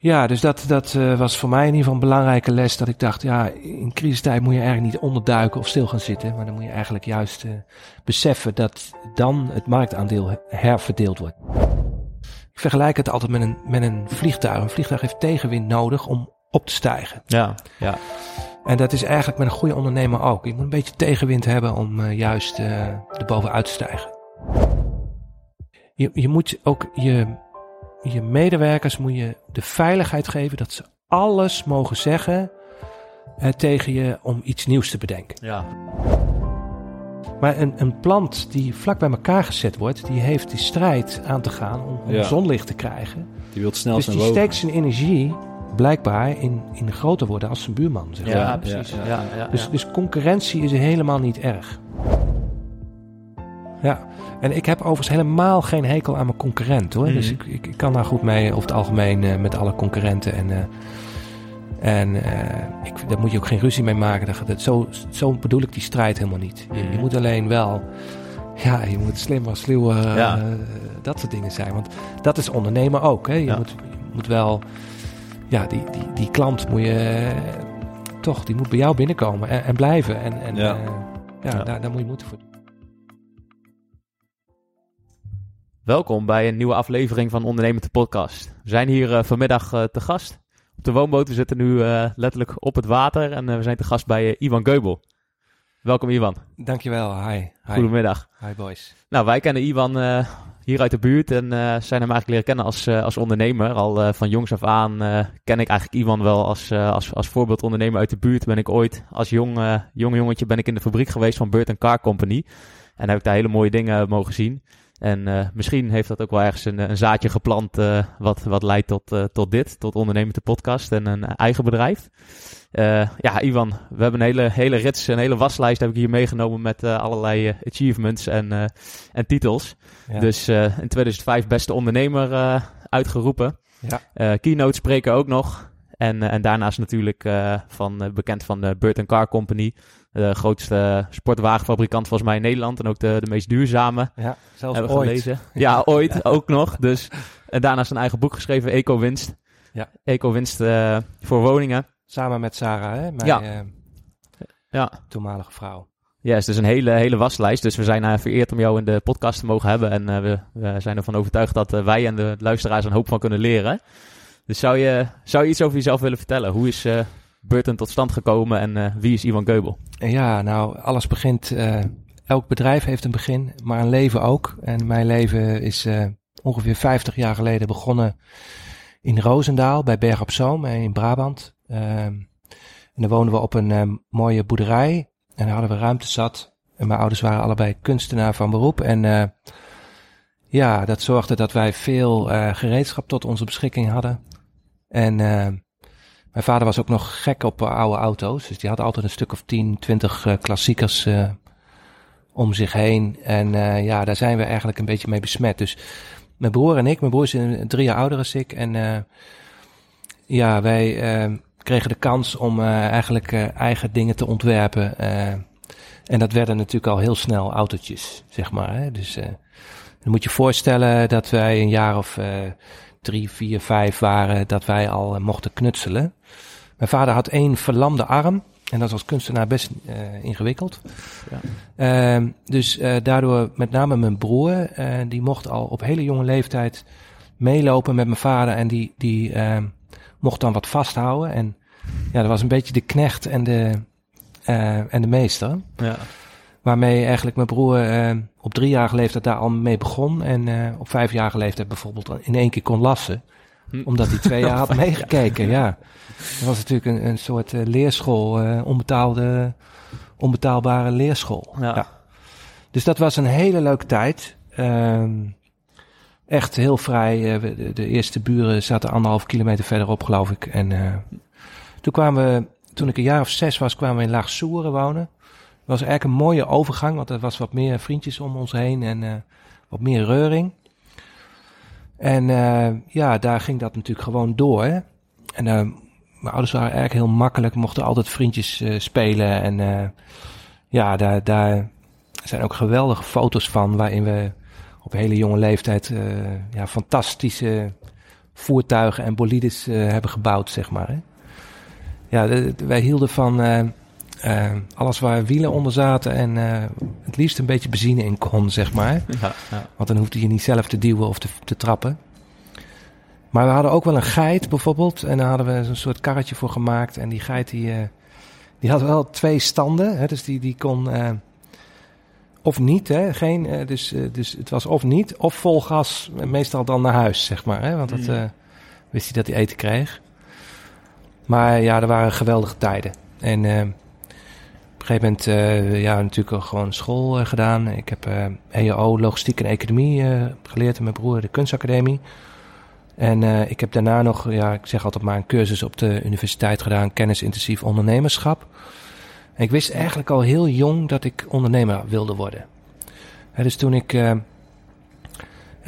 Ja, dus dat, dat uh, was voor mij in ieder geval een belangrijke les. Dat ik dacht, ja, in crisistijd moet je eigenlijk niet onderduiken of stil gaan zitten. Maar dan moet je eigenlijk juist uh, beseffen dat dan het marktaandeel herverdeeld wordt. Ik vergelijk het altijd met een, met een vliegtuig. Een vliegtuig heeft tegenwind nodig om op te stijgen. Ja, ja. En dat is eigenlijk met een goede ondernemer ook. Je moet een beetje tegenwind hebben om uh, juist er bovenuit te stijgen. Je, je moet ook je je medewerkers moet je de veiligheid geven dat ze alles mogen zeggen eh, tegen je om iets nieuws te bedenken. Ja. Maar een, een plant die vlak bij elkaar gezet wordt, die heeft die strijd aan te gaan om, om ja. zonlicht te krijgen. Die wil snel Dus die boven. steekt zijn energie blijkbaar in, in groter worden als zijn buurman. Zeg maar. Ja, precies. Ja, ja, ja, dus, dus concurrentie is helemaal niet erg. Ja, en ik heb overigens helemaal geen hekel aan mijn concurrent hoor. Mhm. Dus ik, ik, ik, kan daar goed mee over het algemeen uh, met alle concurrenten. En, uh, en uh, ik, daar moet je ook geen ruzie mee maken. Dat, dat, zo, zo bedoel ik die strijd helemaal niet. Je, Mhm. je moet alleen wel, ja, je moet slim als sluw, Ja. dat soort dingen zijn. Want dat is ondernemen ook. Hè. Je, Ja. moet, je moet wel, ja, die, die, die klant moet je toch, die moet bij jou binnenkomen en, en blijven. En, en Ja. ja, Ja. Daar, daar moet je moeten voor doen. Welkom bij een nieuwe aflevering van Ondernemend de Podcast. We zijn hier uh, vanmiddag uh, te gast op de woonboot. We zitten nu uh, letterlijk op het water en we zijn te gast bij Iwan Geubel. Welkom Iwan. Dankjewel, hi. hi. Goedemiddag. Hi boys. Nou, wij kennen Iwan hier uit de buurt en zijn hem eigenlijk leren kennen als, als ondernemer. Al van jongs af aan ken ik eigenlijk Iwan wel als, als, als voorbeeldondernemer uit de buurt. Ben ik ooit als jong, jong jongetje ben ik in de fabriek geweest van Beurt Car Company. En heb ik daar hele mooie dingen mogen zien. En uh, misschien heeft dat ook wel ergens een, een zaadje geplant uh, wat, wat leidt tot, uh, tot dit, tot ondernemen de podcast en een eigen bedrijf. ja, Ivan, we hebben een hele, hele rits, een hele waslijst heb ik hier meegenomen met allerlei achievements en, en titels. Ja. Dus in 2005 beste ondernemer uitgeroepen. Ja. keynote spreker ook nog. En, en daarnaast natuurlijk van, bekend van de Beurt Car Company. De grootste sportwagenfabrikant volgens mij in Nederland. En ook de, de meest duurzame. Ja, zelfs hebben we ooit. gelezen. Ja, ooit ook nog. Dus, en daarnaast een eigen boek geschreven, Eco-winst. Ja. Eco-winst uh, voor woningen. Samen met Sarah, hè? Mijn ja. Uh, ja. toenmalige vrouw. Ja, yes, dus een hele, hele waslijst. Dus we zijn uh, vereerd om jou in de podcast te mogen hebben. En uh, we, we, zijn ervan overtuigd dat uh, wij en de luisteraars een hoop van kunnen leren. Dus zou je, zou je iets over jezelf willen vertellen? Hoe is Burton tot stand gekomen en uh, wie is Ivan Geubel? Ja, nou, alles begint. Uh, elk bedrijf heeft een begin, maar een leven ook. En mijn leven is uh, ongeveer 50 jaar geleden begonnen in Roosendaal bij Berg op Zoom in Brabant. en daar woonden we op een mooie boerderij en daar hadden we ruimte zat. En mijn ouders waren allebei kunstenaar van beroep. En ja, dat zorgde dat wij veel gereedschap tot onze beschikking hadden. En mijn vader was ook nog gek op oude auto's. Dus die had altijd een stuk of 10, 20 klassiekers uh, om zich heen. En uh, ja, daar zijn we eigenlijk een beetje mee besmet. Dus mijn broer en ik, mijn broer is drie jaar ouder als ik. En uh, ja, wij uh, kregen de kans om eigenlijk eigen dingen te ontwerpen. en dat werden natuurlijk al heel snel autootjes, zeg maar. Hè? Dus dan moet je voorstellen dat wij een jaar of drie, vier, vijf waren, dat wij al mochten knutselen. Mijn vader had één verlamde arm. En dat was als kunstenaar best uh, ingewikkeld. Ja. Uh, dus uh, daardoor met name mijn broer, die mocht al op hele jonge leeftijd meelopen met mijn vader. En die, die ehm, mocht dan wat vasthouden. En ja, dat was een beetje de knecht en de, en de meester. Ja. Waarmee eigenlijk mijn broer op driejarige leeftijd daar al mee begon. En op vijfjarige leeftijd bijvoorbeeld in één keer kon lassen. Hm. Omdat hij twee jaar had meegekeken, ja. Dat was natuurlijk een, een soort uh, leerschool, uh, onbetaalde, onbetaalbare leerschool. Ja. ja. Dus dat was een hele leuke tijd. Um, echt heel vrij. Uh, de, de, eerste buren zaten anderhalf kilometer verderop, geloof ik. En toen kwamen we, toen ik een jaar of zes was, kwamen we in Laag Soeren wonen. Was eigenlijk een mooie overgang, want er was wat meer vriendjes om ons heen en wat meer reuring. En ja, daar ging dat natuurlijk gewoon door. En mijn ouders waren eigenlijk heel makkelijk, mochten altijd vriendjes uh, spelen. En uh, ja, daar, daar zijn ook geweldige foto's van, waarin we op hele jonge leeftijd uh, ja, fantastische voertuigen en bolides hebben gebouwd, zeg maar. Hè. Ja, wij hielden van alles waar wielen onder zaten en het liefst een beetje benzine in kon, zeg maar. Ja, ja. Want dan hoefde je niet zelf te duwen of te, te trappen. Maar we hadden ook wel een geit bijvoorbeeld. En daar hadden we een soort karretje voor gemaakt. En die geit die, uh, die had wel twee standen. Hè, dus die, die kon of niet. Hè, geen, dus, dus het was of niet of vol gas. Meestal dan naar huis, zeg maar. Hè, want dat mm. wist hij dat hij eten kreeg. Maar ja, er waren geweldige tijden. En gegeven moment ja, natuurlijk gewoon school gedaan. Ik heb EO, logistiek en economie geleerd. En mijn broer de kunstacademie. En ik heb daarna nog, ja, ik zeg altijd maar een cursus op de universiteit gedaan, kennisintensief ondernemerschap. En ik wist eigenlijk al heel jong dat ik ondernemer wilde worden. dus toen ik uh,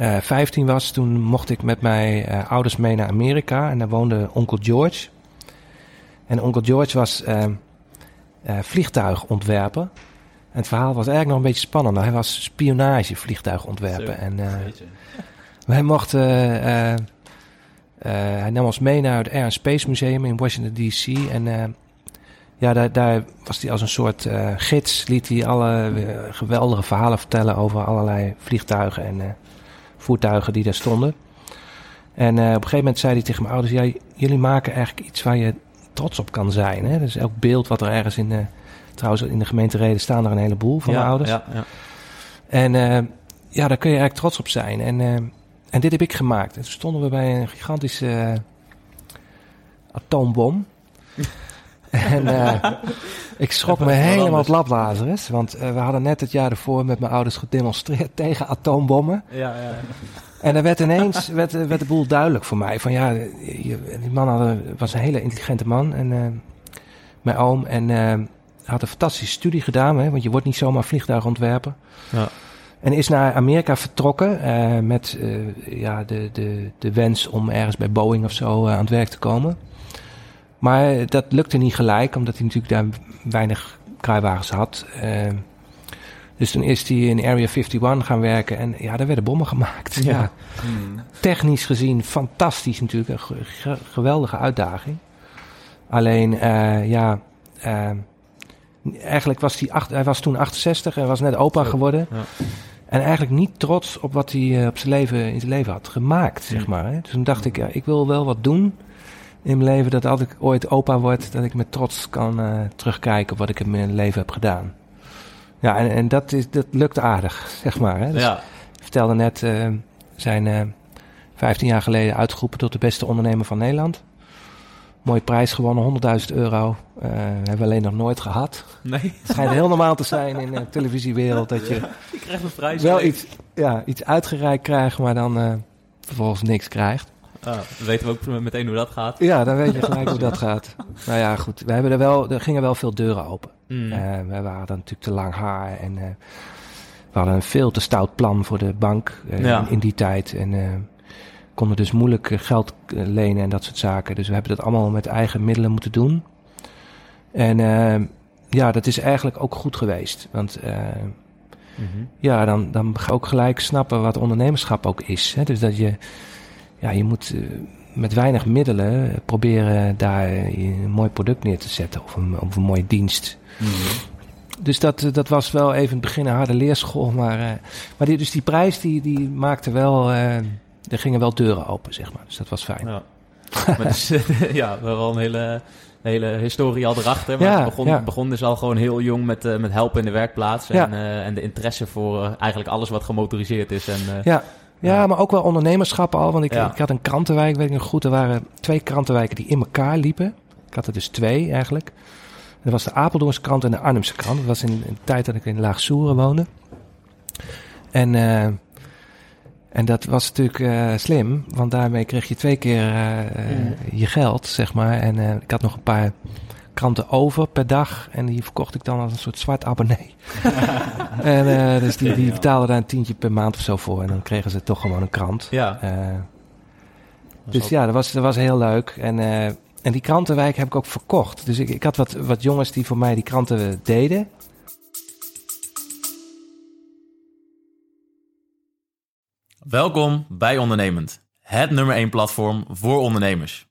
uh, 15 was, toen mocht ik met mijn ouders mee naar Amerika en daar woonde onkel George. En onkel George was vliegtuigontwerper. En het verhaal was eigenlijk nog een beetje spannend. Hij was spionage vliegtuigontwerper. En wij mochten uh, hij nam ons mee naar het Air and Space Museum in Washington D.C. En ja, daar, daar, was hij als een soort uh, gids, liet hij alle geweldige verhalen vertellen over allerlei vliegtuigen en voertuigen die daar stonden. En op een gegeven moment zei hij tegen mijn ouders: ja, jullie maken eigenlijk iets waar je trots op kan zijn. Hè? Dus elk beeld wat er ergens in de, trouwens in de gemeentereden staan er een heleboel van ja, ouders. Ja, ja. En ja, daar kun je eigenlijk trots op zijn. En en dit heb ik gemaakt. En toen stonden we bij een gigantische atoombom. en uh, ik schrok me helemaal het. Want uh, we hadden net het jaar ervoor met mijn ouders gedemonstreerd tegen atoombommen. Ja, ja. En er werd ineens werd, werd de boel duidelijk voor mij. Van ja, die man hadden, was een hele intelligente man. En mijn oom. En had een fantastische studie gedaan. Hè, want je wordt niet zomaar vliegtuigontwerper. Ja. En is naar Amerika vertrokken uh, met uh, ja, de, de, de wens om ergens bij Boeing of zo uh, aan het werk te komen. Maar dat lukte niet gelijk, omdat hij natuurlijk daar weinig kruiwagens had. Dus toen is hij in Area 51 gaan werken en ja, daar werden bommen gemaakt. Ja. Hmm. Technisch gezien fantastisch natuurlijk, een geweldige uitdaging. Alleen, ja, eigenlijk was hij, acht, hij was toen 68 en was net opa geworden. Ja. En eigenlijk niet trots op wat hij uh, op zijn leven, in zijn leven had gemaakt, zeg maar. Hè? Dus toen dacht ik, ja, ik wil wel wat doen in mijn leven dat als ik ooit opa word, dat ik met trots kan uh, terugkijken op wat ik in mijn leven heb gedaan. Ja, en, en dat, is, dat lukt aardig, zeg maar. Hè? Dus ja. Ik vertelde net, uh, zijn 15 jaar geleden uitgeroepen tot de beste ondernemer van Nederland. Mooie prijs gewonnen, 100.000 euro. Uh, hebben we alleen nog nooit gehad. Nee. Het schijnt heel normaal te zijn in de televisiewereld dat je, je krijgt een prijs wel iets, ja, iets uitgereikt krijgt, maar dan uh, vervolgens niks krijgt. Ah, dan weten we ook meteen hoe dat gaat. Ja, dan weet je gelijk hoe dat gaat. Nou ja, goed. We hebben er wel, er gingen wel veel deuren open. Mm. Uh, we waren dan natuurlijk te lang haar en we hadden een veel te stout plan voor de bank ja. in, in, die tijd. En konden dus moeilijk eh, geld eh, lenen en dat soort zaken. Dus we hebben dat allemaal met eigen middelen moeten doen. En eh, ja, dat is eigenlijk ook goed geweest. Want eh, Mhm. ja, dan, dan ga je ook gelijk snappen wat ondernemerschap ook is. Hè? Dus dat je, ja, je moet eh, met weinig middelen proberen daar een mooi product neer te zetten of een, of een mooie dienst. Mhm. Dus dat, dat was wel even in het begin een harde leerschool. Maar, eh, maar die, dus die prijs die, die maakte wel, eh, er gingen wel deuren open, zeg maar. Dus dat was fijn. Ja. maar dus, ja, wel een hele, hele historie al erachter. Maar Ja, het begon, ja. begon dus al gewoon heel jong met, eh, met helpen in de werkplaats. En, en de interesse voor eigenlijk alles wat gemotoriseerd is. En, Ja. Ja, maar ook wel ondernemerschap al. Want ik, ik had een krantenwijk, weet ik nog goed. Er waren twee krantenwijken die in elkaar liepen. Ik had er dus twee eigenlijk. Dat was de Apeldoornse krant en de Arnhemse krant. Dat was in, in de tijd dat ik in Laag-Soeren woonde. En, eh, en dat was natuurlijk eh, slim, want daarmee kreeg je twee keer eh, Mhm. je geld, zeg maar. En ik had nog een paar kranten over per dag. En die verkocht ik dan als een soort zwart abonnee. en eh, dus die, die betaalden daar een tientje per maand of zo voor. En dan kregen ze toch gewoon een krant. ja, Eh, dus ja, dat was, dat was heel leuk. En, eh, en die krantenwijk heb ik ook verkocht. Dus ik, ik had wat, wat jongens die voor mij die kranten deden. Welkom bij Ondernemend, het nummer 1 platform voor ondernemers.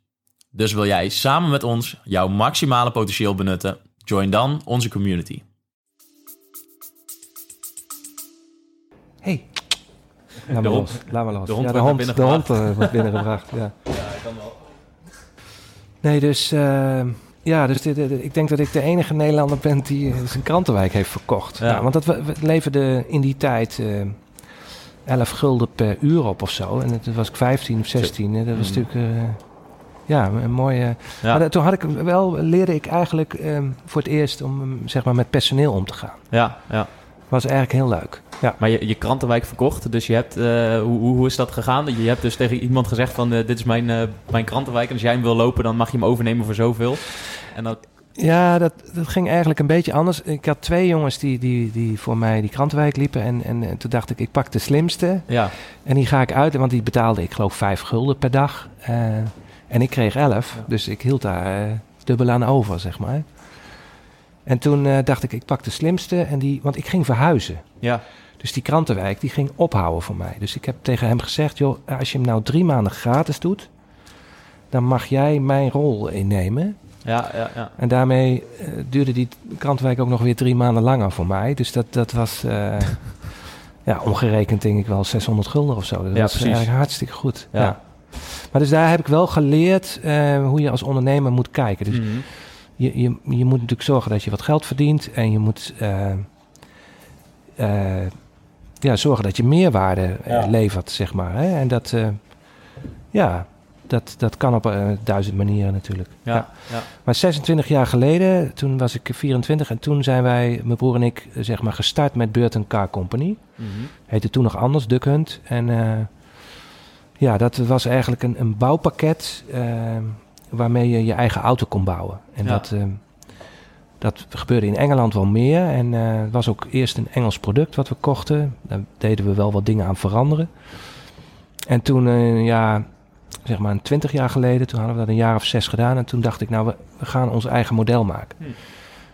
Dus wil jij samen met ons jouw maximale potentieel benutten? Join dan onze community. hey, laat De maar hond. los. Laat maar los. De hond ja, de wordt hond, de hond eh, wordt binnengebracht. Ja. kan wel. Nee, dus, eh, ja, dus dit- dit- ik denk dat ik de enige Nederlander ben die eh, zijn krantenwijk heeft verkocht. Ja. Ja. want dat we, we leverden in die tijd eh 11 gulden per uur op of zo. En toen was ik 15 of 16. hè. Dat was Mm. natuurlijk eh, ja, een mooie... Ja. Maar toen had ik wel, leerde ik eigenlijk eh, voor het eerst om zeg maar, met personeel om te gaan. ja, ja. was eigenlijk heel leuk. Ja. Maar je, je krantenwijk verkocht, dus je hebt, eh, hoe, hoe, is dat gegaan? Je hebt dus tegen iemand gezegd van, eh, dit is mijn, eh, mijn krantenwijk en als jij hem wil lopen, dan mag je hem overnemen voor zoveel. En dat, Ja, dat, dat ging eigenlijk een beetje anders. Ik had twee jongens die, die, die voor mij die krantenwijk liepen. En, en, en toen dacht ik, ik pak de slimste. ja, En die ga ik uit, want die betaalde ik geloof vijf gulden per dag. En ik kreeg elf, dus ik hield daar eh, dubbel aan over, zeg maar. En toen eh, dacht ik, ik pak de slimste. En die, want ik ging verhuizen. ja, Dus die krantenwijk, die ging ophouden voor mij. Dus ik heb tegen hem gezegd, joh, als je hem nou drie maanden gratis doet... dan mag jij mijn rol innemen. ja, ja, ja. En daarmee eh, duurde die krantenwijk ook nog weer drie maanden langer voor mij. Dus dat, dat was, ja, omgerekend denk ik wel 600 gulden of zo. Dat Ja, was precies. eigenlijk hartstikke goed. Ja. Ja. Maar dus daar heb ik wel geleerd eh, hoe je als ondernemer moet kijken. Dus Mhm. je, je, je moet natuurlijk zorgen dat je wat geld verdient. En je moet eh, eh, ja, zorgen dat je meerwaarde Ja. levert, zeg maar. Hè? En dat, ja, dat, dat kan op duizend manieren natuurlijk. ja, ja. Maar 26 jaar geleden, toen was ik 24 en toen zijn wij, mijn broer en ik, zeg maar gestart met Burton Car Company. Mhm. Heette toen nog anders, Duck Hunt. En ja, dat was eigenlijk een, een bouwpakket eh, waarmee je je eigen auto kon bouwen. En Ja. dat, eh, dat gebeurde in Engeland wel meer. En eh, het was ook eerst een Engels product wat we kochten. Daar deden we wel wat dingen aan veranderen. En toen, eh, ja, zeg maar een 20 jaar geleden, toen hadden we dat een jaar of zes gedaan. En toen dacht ik, nou, we, we gaan ons eigen model maken. Hm.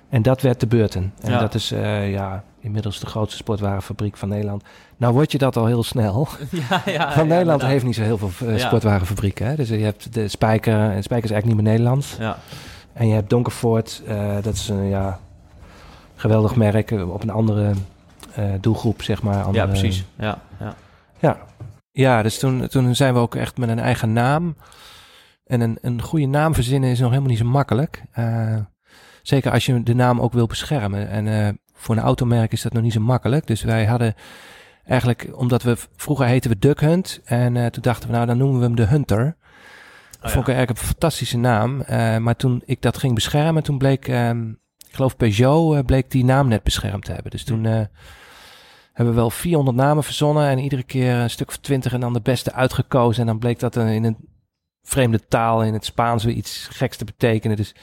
En dat werd de Burton. En Ja. dat is eh, ja, inmiddels de grootste sportwarenfabriek van Nederland. Nou word je dat al heel snel. ja, ja, ja, Want Nederland heeft niet zo heel veel Ja. sportwarenfabrieken. Hè? Dus je hebt de Spijker. En Spijker is eigenlijk niet meer Nederlands. Ja, En je hebt Donkervoort. eh, dat is een ja, geweldig merk. eh, op een andere doelgroep, zeg maar. ja, Andere- precies. Ja, ja. Ja, ja dus toen, toen zijn we ook echt met een eigen naam. En een, een goede naam verzinnen is nog helemaal niet zo makkelijk. Zeker als je de naam ook wil beschermen. En voor een automerk is dat nog niet zo makkelijk. Dus wij hadden eigenlijk, omdat we vroeger heten we Duck Hunt. En eh, toen dachten we, nou dan noemen we hem de Hunter. vond ik eigenlijk een fantastische naam. Eh, maar toen ik dat ging beschermen, toen bleek, ehm, ik geloof Peugeot, eh, bleek die naam net beschermd te hebben. Dus toen eh, hebben we wel 400 namen verzonnen en iedere keer een stuk of 20 en dan de beste uitgekozen. En dan bleek dat in een vreemde taal, in het Spaans, weer iets geks te betekenen. Dus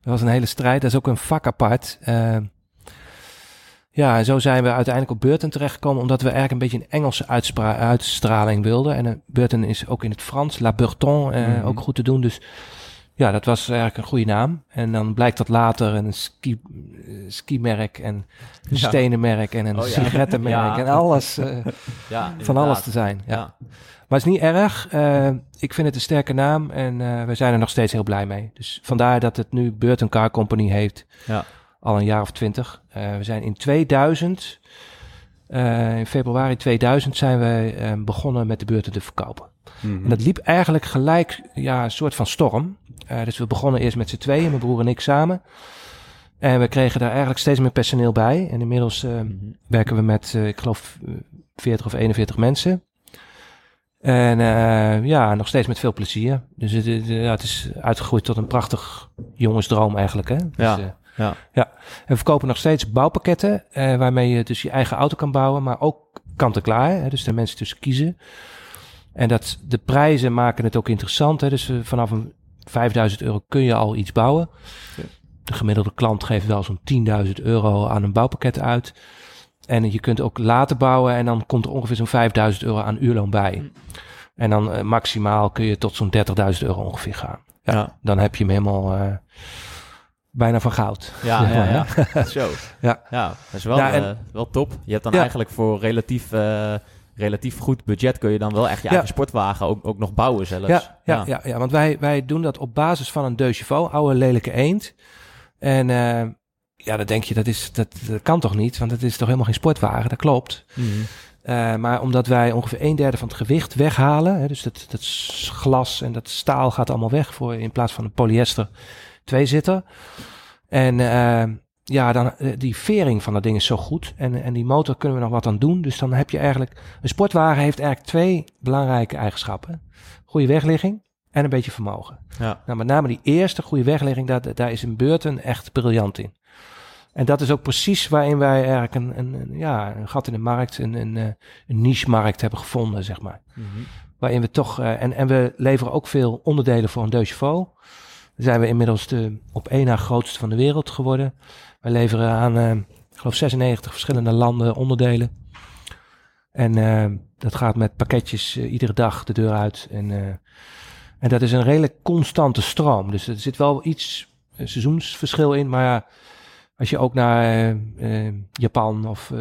dat was een hele strijd. Dat is ook een vak apart. Ja, en zo zijn we uiteindelijk op Burton terechtgekomen, omdat we eigenlijk een beetje een Engelse uitstraling wilden. En uh, Burton is ook in het Frans, La Burton, uh, mm -hmm. ook goed te doen. Dus ja, dat was eigenlijk een goede naam. En dan blijkt dat later een ski, uh, skimerk en een ja. stenenmerk en een oh, sigarettenmerk ja. en alles, ja, van alles te zijn. Ja. Maar het is niet erg. Uh, ik vind het een sterke naam en uh, we zijn er nog steeds heel blij mee. Dus vandaar dat het nu Burton Car Company heeft. Ja. Al een jaar of twintig. Uh, we zijn in 2000, in februari 2000 zijn we begonnen met de Burton te verkopen. Mm -hmm. En dat liep eigenlijk gelijk, ja, een soort van storm. dus we begonnen eerst met z'n tweeën, mijn broer en ik samen. En we kregen daar eigenlijk steeds meer personeel bij. En inmiddels mm -hmm. werken we met, ik geloof, 40 of 41 mensen. En uh, ja, nog steeds met veel plezier. Dus het, het, ja, het, is uitgegroeid tot een prachtig jongensdroom eigenlijk. Hè? Dus, ja, ja. ja. En we verkopen nog steeds bouwpakketten uh, waarmee je dus je eigen auto kan bouwen, maar ook kant-en-klaar. Hè? Dus daar mensen tussen kiezen. En dat, de prijzen maken het ook interessant. Hè? Dus vanaf een 5000 euro kun je al iets bouwen. De gemiddelde klant geeft wel zo'n 10.000 euro aan een bouwpakket uit. En je kunt ook laten bouwen en dan komt er ongeveer zo'n 5000 euro aan uurloon bij. En dan uh, maximaal kun je tot zo'n 30.000 euro ongeveer gaan. Ja, ja, Dan heb je hem helemaal uh, bijna van goud. Ja, ja, ja. Zo. Ja. ja, dat is wel, ja, en, uh, wel top. Je hebt dan eigenlijk voor relatief, relatief goed budget kun je dan wel echt je eigen sportwagen ook, ook nog bouwen zelfs. Ja, ja, ja. ja, want wij, wij doen dat op basis van een Deux Chevaux, oude lelijke eend. En ja, dan denk je, dat, is, dat, dat kan toch niet? Want het is toch helemaal geen sportwagen? Dat klopt. Mm -hmm. uh, maar omdat wij ongeveer een derde van het gewicht weghalen, hè, dus dat, dat glas en dat staal gaat allemaal weg voor in plaats van een polyester twee zitten. En uh, ja, dan die vering van dat ding is zo goed. En, en die motor kunnen we nog wat aan doen. Dus dan heb je eigenlijk. Een sportwagen heeft eigenlijk twee belangrijke eigenschappen: goede wegligging en een beetje vermogen. Ja. Nou, met name die eerste goede wegligging, daar, daar is een Burton echt briljant in. En dat is ook precies waarin wij eigenlijk een, een, een ja, een gat in de markt, een, een, een niche-markt hebben gevonden, zeg maar. Mm -hmm. Waarin we toch, uh, en, en we leveren ook veel onderdelen voor een Chevaux. Zijn we inmiddels de op één na grootste van de wereld geworden. Wij leveren aan, ik geloof, 96 verschillende landen onderdelen. En uh, dat gaat met pakketjes iedere dag de deur uit. En, en dat is een redelijk constante stroom. Dus er zit wel iets seizoensverschil in, maar ja als je ook naar Japan of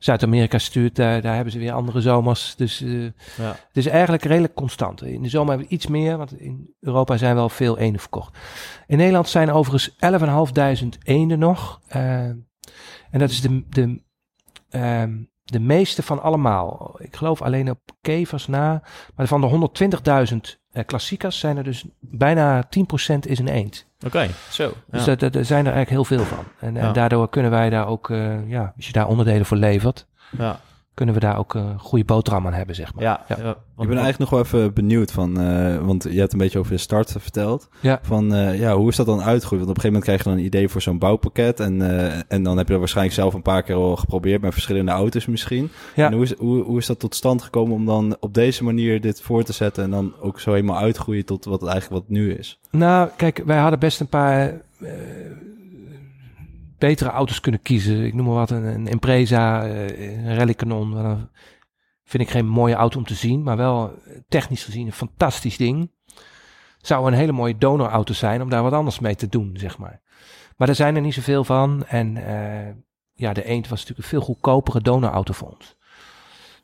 Zuid-Amerika stuurt, daar, daar hebben ze weer andere zomers. Dus uh, ja. het is eigenlijk redelijk constant. In de zomer hebben we iets meer, want in Europa zijn wel veel eenden verkocht. In Nederland zijn overigens 11.500 eenden nog. en dat is de, de, ehm, de meeste van allemaal. Ik geloof alleen op kevers na. Maar van de 120.000 klassiekers zijn er dus bijna 10% is een eend. Oké, okay, zo. Dus ja. daar zijn er eigenlijk heel veel van. En, ja. en daardoor kunnen wij daar ook, uh, ja, als je daar onderdelen voor levert, ja. Kunnen we daar ook een goede boterham aan hebben, zeg maar. Ja, ja. ik ben eigenlijk nog wel even benieuwd van, uh, want je hebt een beetje over je start verteld. Ja. Van, uh, ja, hoe is dat dan uitgegroeid? Want op een gegeven moment krijg je dan een idee voor zo'n bouwpakket en, en dan heb je dat waarschijnlijk zelf een paar keer al geprobeerd met verschillende auto's misschien. Ja. En hoe is, hoe, hoe is dat tot stand gekomen om dan op deze manier dit voor te zetten en dan ook zo helemaal uitgroeien tot wat het eigenlijk wat nu is? Nou, kijk, wij hadden best een paar uh, betere auto's kunnen kiezen. Ik noem maar wat, een, een Impreza, uh, een Rallycanon. Dan vind ik geen mooie auto om te zien, maar wel technisch gezien een fantastisch ding. Zou een hele mooie donorauto zijn om daar wat anders mee te doen, zeg maar. Maar er zijn er niet zoveel van. En uh, ja, de Eend was natuurlijk een veel goedkopere donorauto voor ons.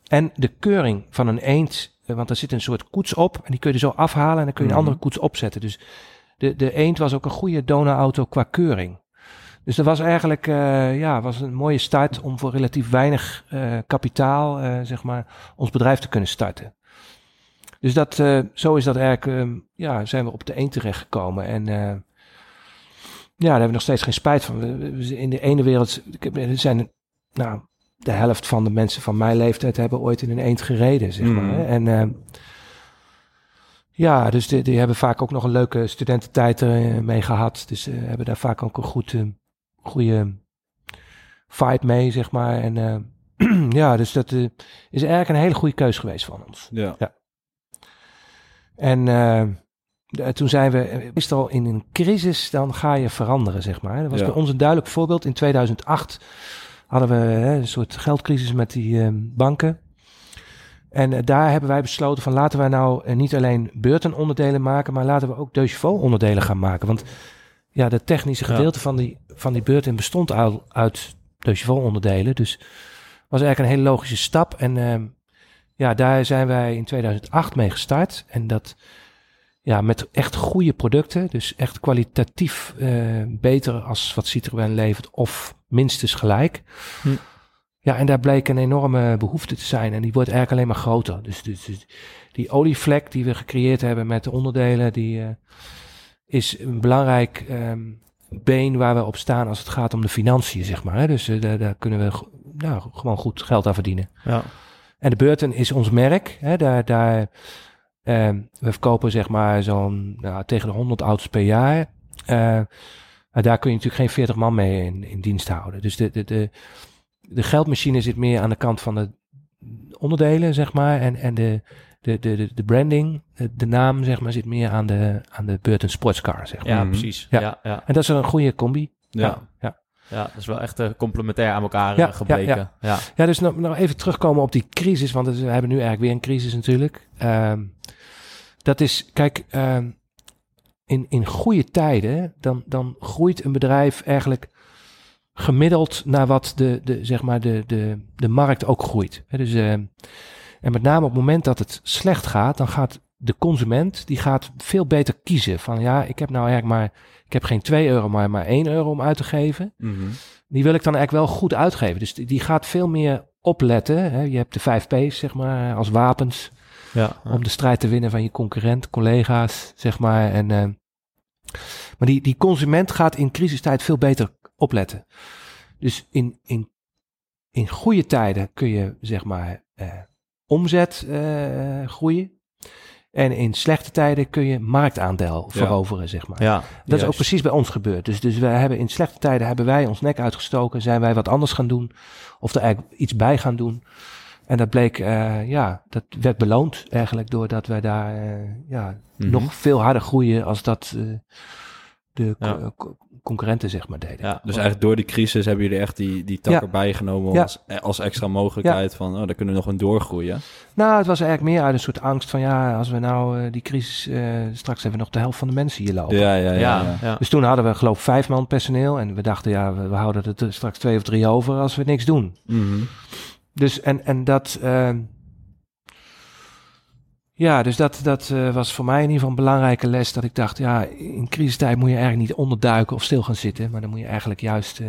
En de keuring van een Eend want er zit een soort koets op en die kun je zo afhalen en dan kun je een andere koets opzetten. Dus de, de Eend was ook een goede donauauto qua keuring. Dus dat was eigenlijk uh, ja, was een mooie start om voor relatief weinig uh, kapitaal, uh, zeg maar, ons bedrijf te kunnen starten. Dus dat, zo is dat eigenlijk, ja, zijn we op de Eend terechtgekomen. En ja, daar hebben we nog steeds geen spijt van. In de ene wereld er zijn, nou, de helft van de mensen van mijn leeftijd hebben ooit in een eend gereden, zeg maar. Mm. En uh, Ja, dus die, die hebben vaak ook nog een leuke studententijd er mee gehad. Dus ze hebben daar vaak ook een goed, goede fight mee, zeg maar. En ja, dus dat is eigenlijk een hele goede keus geweest van ons. Ja. ja. En uh, toen zijn we meestal in een crisis, dan ga je veranderen, zeg maar. Dat was bij ons een duidelijk voorbeeld. In 2008 hadden we hè, een soort geldcrisis met die banken. En daar hebben wij besloten van laten wij nou niet alleen beurtenonderdelen maken, maar laten we ook de onderdelen gaan maken. Want ja, de technische gedeelte van, die, van die beurten bestond al uit de onderdelen. Dus was eigenlijk een hele logische stap. En ehm, ja, daar zijn wij in 2008 mee gestart. En dat ja, met echt goede producten. Dus echt kwalitatief uh, beter als wat Citroën levert. Of minstens gelijk. Hm. Ja, en daar bleek een enorme behoefte te zijn. En die wordt eigenlijk alleen maar groter. Dus, dus, dus die olievlek die we gecreëerd hebben met de onderdelen, die uh, is een belangrijk um, been waar we op staan als het gaat om de financiën, zeg maar. Hè? Dus uh, daar, daar, kunnen we nou, gewoon goed geld aan verdienen. Ja. En de Burton is ons merk. Hè? Daar, daar, uh, we verkopen zeg maar zo'n nou, tegen de 100 auto's per jaar. Uh, daar kun je natuurlijk geen 40 man mee in, in dienst houden. Dus de, de, de, de geldmachine zit meer aan de kant van de onderdelen, zeg maar. En, en de, de, de, de branding, de, naam, zeg maar, zit meer aan de, aan de Burton Sportscar, zeg maar. Ja, precies. Ja. ja. Ja, En dat is een goede combi. Ja. ja. Ja, dat is wel echt uh, complementair aan elkaar ja, gebleken. Ja, ja. ja. dus nog, nog even terugkomen op die crisis, want we hebben nu eigenlijk weer een crisis natuurlijk. Um, dat is, kijk, um, in, in goede tijden, dan, dan groeit een bedrijf eigenlijk gemiddeld naar wat de, de, zeg maar de, de, de markt ook groeit. dus, uh, en met name op het moment dat het slecht gaat, dan gaat de consument die gaat veel beter kiezen. Van ja, ik heb nou eigenlijk maar, ik heb geen 2 euro, maar maar 1 euro om uit te geven. Mhm. Die wil ik dan eigenlijk wel goed uitgeven. Dus die, die gaat veel meer opletten. Hè. Je hebt de 5 P's, zeg maar, als wapens. Ja, Om de strijd te winnen van je concurrent, collega's, zeg maar. En, uh, maar die, die consument gaat in crisistijd veel beter opletten. Dus in, in, in goede tijden kun je, zeg maar, uh, omzet uh, groeien. En in slechte tijden kun je marktaandeel veroveren, zeg maar. Ja, dat is ook precies bij ons gebeurd. Dus, dus we hebben in slechte tijden hebben wij ons nek uitgestoken, zijn wij wat anders gaan doen, of er eigenlijk iets bij gaan doen. En dat bleek, uh, ja, dat werd beloond eigenlijk doordat wij daar uh, ja, mm -hmm. nog veel harder groeien als dat uh, de ja concurrenten zeg maar deden. Ja, dus eigenlijk door die crisis hebben jullie echt die, die tak ja. erbij genomen ja. als, als extra mogelijkheid van, oh, daar kunnen we nog een doorgroeien. Nou, het was eigenlijk meer uit een soort angst van, ja, als we nou uh, die crisis, uh, straks hebben we nog de helft van de mensen hier lopen. Ja, ja, ja. ja. Dus toen hadden we geloof vijf man personeel en we dachten, ja, we, we houden er straks twee of drie over als we niks doen. Mm -hmm. Dus en, en dat... Uh, ja, dus dat, dat uh, was voor mij in ieder geval een belangrijke les. Dat ik dacht, ja, in crisistijd moet je eigenlijk niet onderduiken of stil gaan zitten. Maar dan moet je eigenlijk juist uh,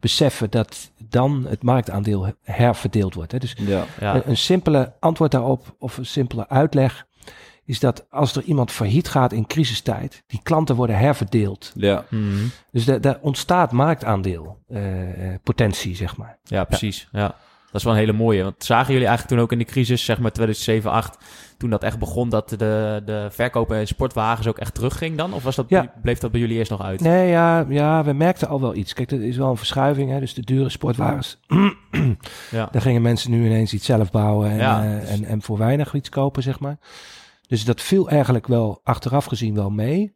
beseffen dat dan het marktaandeel herverdeeld wordt. Hè. Dus ja, ja. Een, een, simpele antwoord daarop of een simpele uitleg is dat als er iemand failliet gaat in crisistijd, die klanten worden herverdeeld. Ja. Mm -hmm. Dus daar ontstaat marktaandeel uh, potentie, zeg maar. Ja, precies. Ja. Dat is wel een hele mooie. Want zagen jullie eigenlijk toen ook in de crisis, zeg maar 2007, 8, toen dat echt begon, dat de, de verkopen in sportwagens ook echt terugging dan? Of was dat, ja. bleef dat bij jullie eerst nog uit? Nee, ja, ja, we merkten al wel iets. Kijk, er is wel een verschuiving. Hè? Dus de dure sportwagens, ja. daar gingen mensen nu ineens iets zelf bouwen en, Ja, dus- en, en voor weinig iets kopen, zeg maar. Dus dat viel eigenlijk wel achteraf gezien wel mee.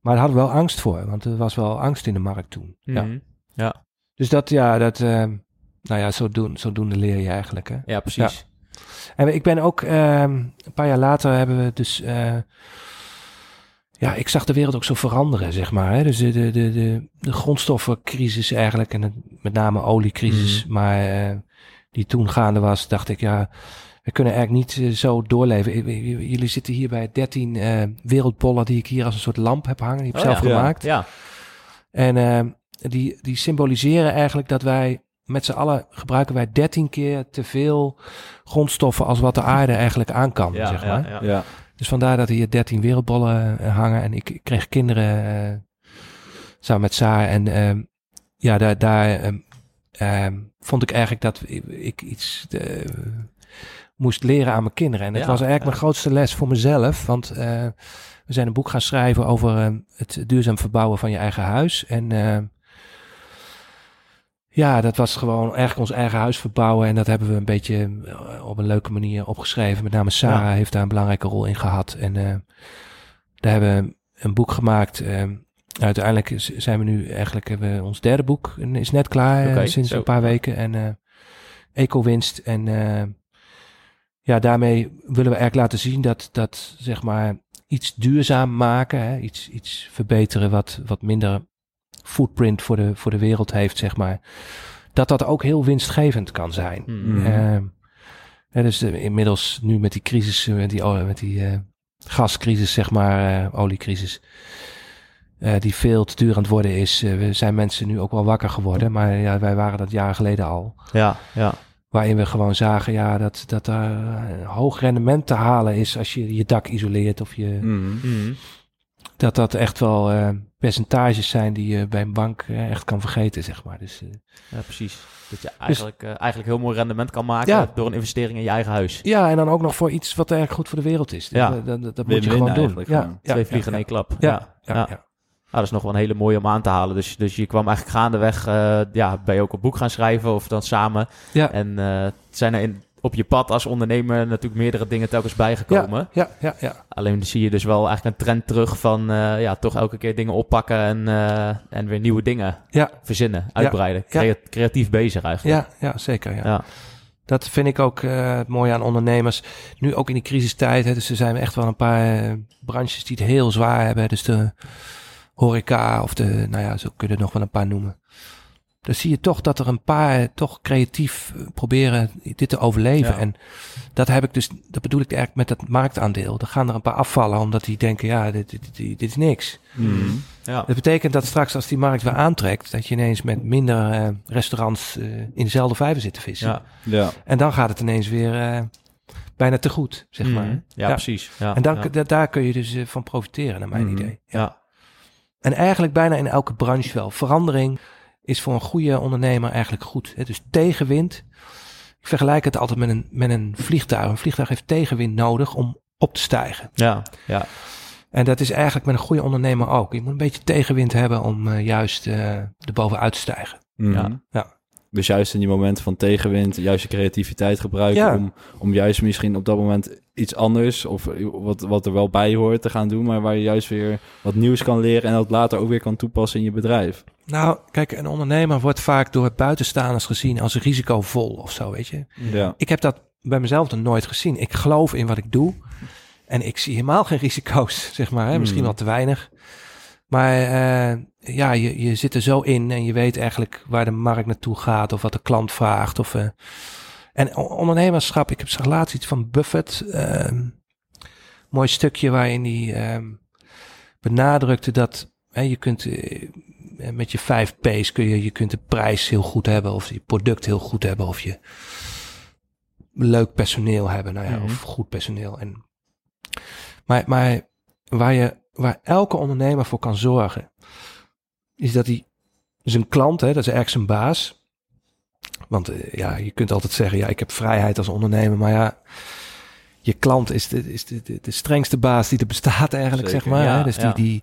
Maar daar hadden we wel angst voor, want er was wel angst in de markt toen. Ja. Mhm. ja. Dus dat, ja, dat, uh, nou ja, zo doen, zodoende leer je eigenlijk. Hè? Ja, precies. En ik ben ook, uh, een paar jaar later hebben we dus, uh, ja, ik zag de wereld ook zo veranderen, zeg maar. Hè? Dus de, de, de, de, grondstoffencrisis eigenlijk, en het, met name oliecrisis, Mhm. maar uh, die toen gaande was, dacht ik, ja, we kunnen eigenlijk niet uh, zo doorleven. I- Jullie zitten hier bij 13 uh, wereldbollen die ik hier als een soort lamp heb hangen. Die heb ik Oh, zelf ja. gemaakt. Ja, En uh, die, die symboliseren eigenlijk dat wij met z'n allen gebruiken wij 13 keer te veel grondstoffen als wat de aarde eigenlijk aan kan. ja, zeg maar. ja. Ja. Dus vandaar dat hier 13 wereldbollen uh, hangen. En ik, ik kreeg kinderen uh, samen met Saar. En uh, ja, daar, daar um, um, vond ik eigenlijk dat ik, ik iets. moest leren aan mijn kinderen. En dat was eigenlijk mijn grootste les voor mezelf. Want we zijn een boek gaan schrijven over het duurzaam verbouwen van je eigen huis. En ja, dat was gewoon eigenlijk ons eigen huis verbouwen. En dat hebben we een beetje op een leuke manier opgeschreven. Met name Sarah heeft daar een belangrijke rol in gehad. En daar hebben we een boek gemaakt uiteindelijk zijn we nu eigenlijk hebben we ons derde boek is net klaar eh, sinds een paar weken en uh, eco-winst en ja daarmee willen we eigenlijk laten zien dat dat zeg maar iets duurzaam maken, hè, iets iets verbeteren wat wat minder footprint voor de voor de wereld heeft zeg maar, dat dat ook heel winstgevend kan zijn. Mm. Uh, dus inmiddels nu met die crisis met die oh, met die gascrisis zeg maar oliecrisis uh, die veel te duur aan het worden is. Uh, we zijn mensen nu ook wel wakker geworden, maar ja, wij waren dat jaren geleden al. Ja, ja. Waarin we gewoon zagen ja, dat, dat er hoog rendement te halen is als je je dak isoleert of je. Mm -hmm. Dat dat echt wel uh, percentages zijn die je bij een bank echt kan vergeten, zeg maar. Dus, ja, precies. Dat je eigenlijk, dus, eigenlijk heel mooi rendement kan maken ja. door een investering in je eigen huis. Ja, en dan ook nog voor iets wat eigenlijk goed voor de wereld is. Ja. Dat, dat, dat moet je gewoon doen. Ja. Twee vliegen in één klap. ja. ja. Nou, dat is nog wel een hele mooie om aan te halen. Dus, dus je kwam eigenlijk gaandeweg, uh, ja, ben je ook een boek gaan schrijven of dan samen. Ja. En uh, zijn er in, op je pad als ondernemer natuurlijk meerdere dingen telkens bijgekomen. Ja, ja, ja. ja. Alleen zie je dus wel eigenlijk een trend terug van uh, ja, toch elke keer dingen oppakken en, en weer nieuwe dingen ja. verzinnen, uitbreiden. Ja. creatief bezig eigenlijk. Ja, ja zeker. Ja. ja. Dat vind ik ook uh, mooi aan ondernemers. Nu ook in die crisistijd. Hè, dus er zijn echt wel een paar branches die het heel zwaar hebben. Dus de horeca of de, nou ja, zo kunnen nog wel een paar noemen. Dan zie je toch dat er een paar toch creatief eh, proberen dit te overleven. En dat heb ik dus, dat bedoel ik eigenlijk met dat marktaandeel. Dan gaan er een paar afvallen omdat die denken, ja, dit, dit, dit, is niks. Mm. Ja. Dat betekent dat straks als die markt weer aantrekt, dat je ineens met minder uh, restaurants uh, in dezelfde vijver zit te vissen. Ja. ja. En dan gaat het ineens weer uh, bijna te goed, zeg mm. maar. Ja, precies. Ja, en dan, daar kun je dus van profiteren, naar mijn mm. idee. ja. En eigenlijk bijna in elke branche wel. Verandering is voor een goede ondernemer eigenlijk goed. Hè? Dus tegenwind. Ik vergelijk het altijd met een, met een vliegtuig. Een vliegtuig heeft tegenwind nodig om op te stijgen. Ja, ja. En dat is eigenlijk met een goede ondernemer ook. Je moet een beetje tegenwind hebben om uh, juist uh, erbovenuit te stijgen. Mm Ja. ja. Dus juist in die momenten van tegenwind, juist je creativiteit gebruiken om, om juist misschien op dat moment iets anders of wat, wat er wel bij hoort te gaan doen, maar waar je juist weer wat nieuws kan leren en dat later ook weer kan toepassen in je bedrijf. Nou, kijk, een ondernemer wordt vaak door buitenstaanders gezien als risicovol of zo, weet je. Ja. Ik heb dat bij mezelf nog nooit gezien. Ik geloof in wat ik doe en ik zie helemaal geen risico's, zeg maar. Hè? Misschien hmm. wel te weinig. Maar uh, ja, je, je zit er zo in en je weet eigenlijk waar de markt naartoe gaat of wat de klant vraagt. Of, uh, en ondernemerschap, ik heb zag laatst iets van Buffett. Uh, mooi stukje waarin hij uh, benadrukte dat hè, je kunt uh, met je vijf P's kun je, je kunt de prijs heel goed hebben of je product heel goed hebben of je leuk personeel hebben, nou ja, mm -hmm. of goed personeel. En, maar, maar waar je, waar elke ondernemer voor kan zorgen, is dat hij zijn klant, hè, dat is eigenlijk zijn baas. Want uh, ja, je kunt altijd zeggen, ja, ik heb vrijheid als ondernemer, maar ja, je klant is de, is de, de, de strengste baas die er bestaat eigenlijk, zeg maar. Ja, hè? Dus die, die,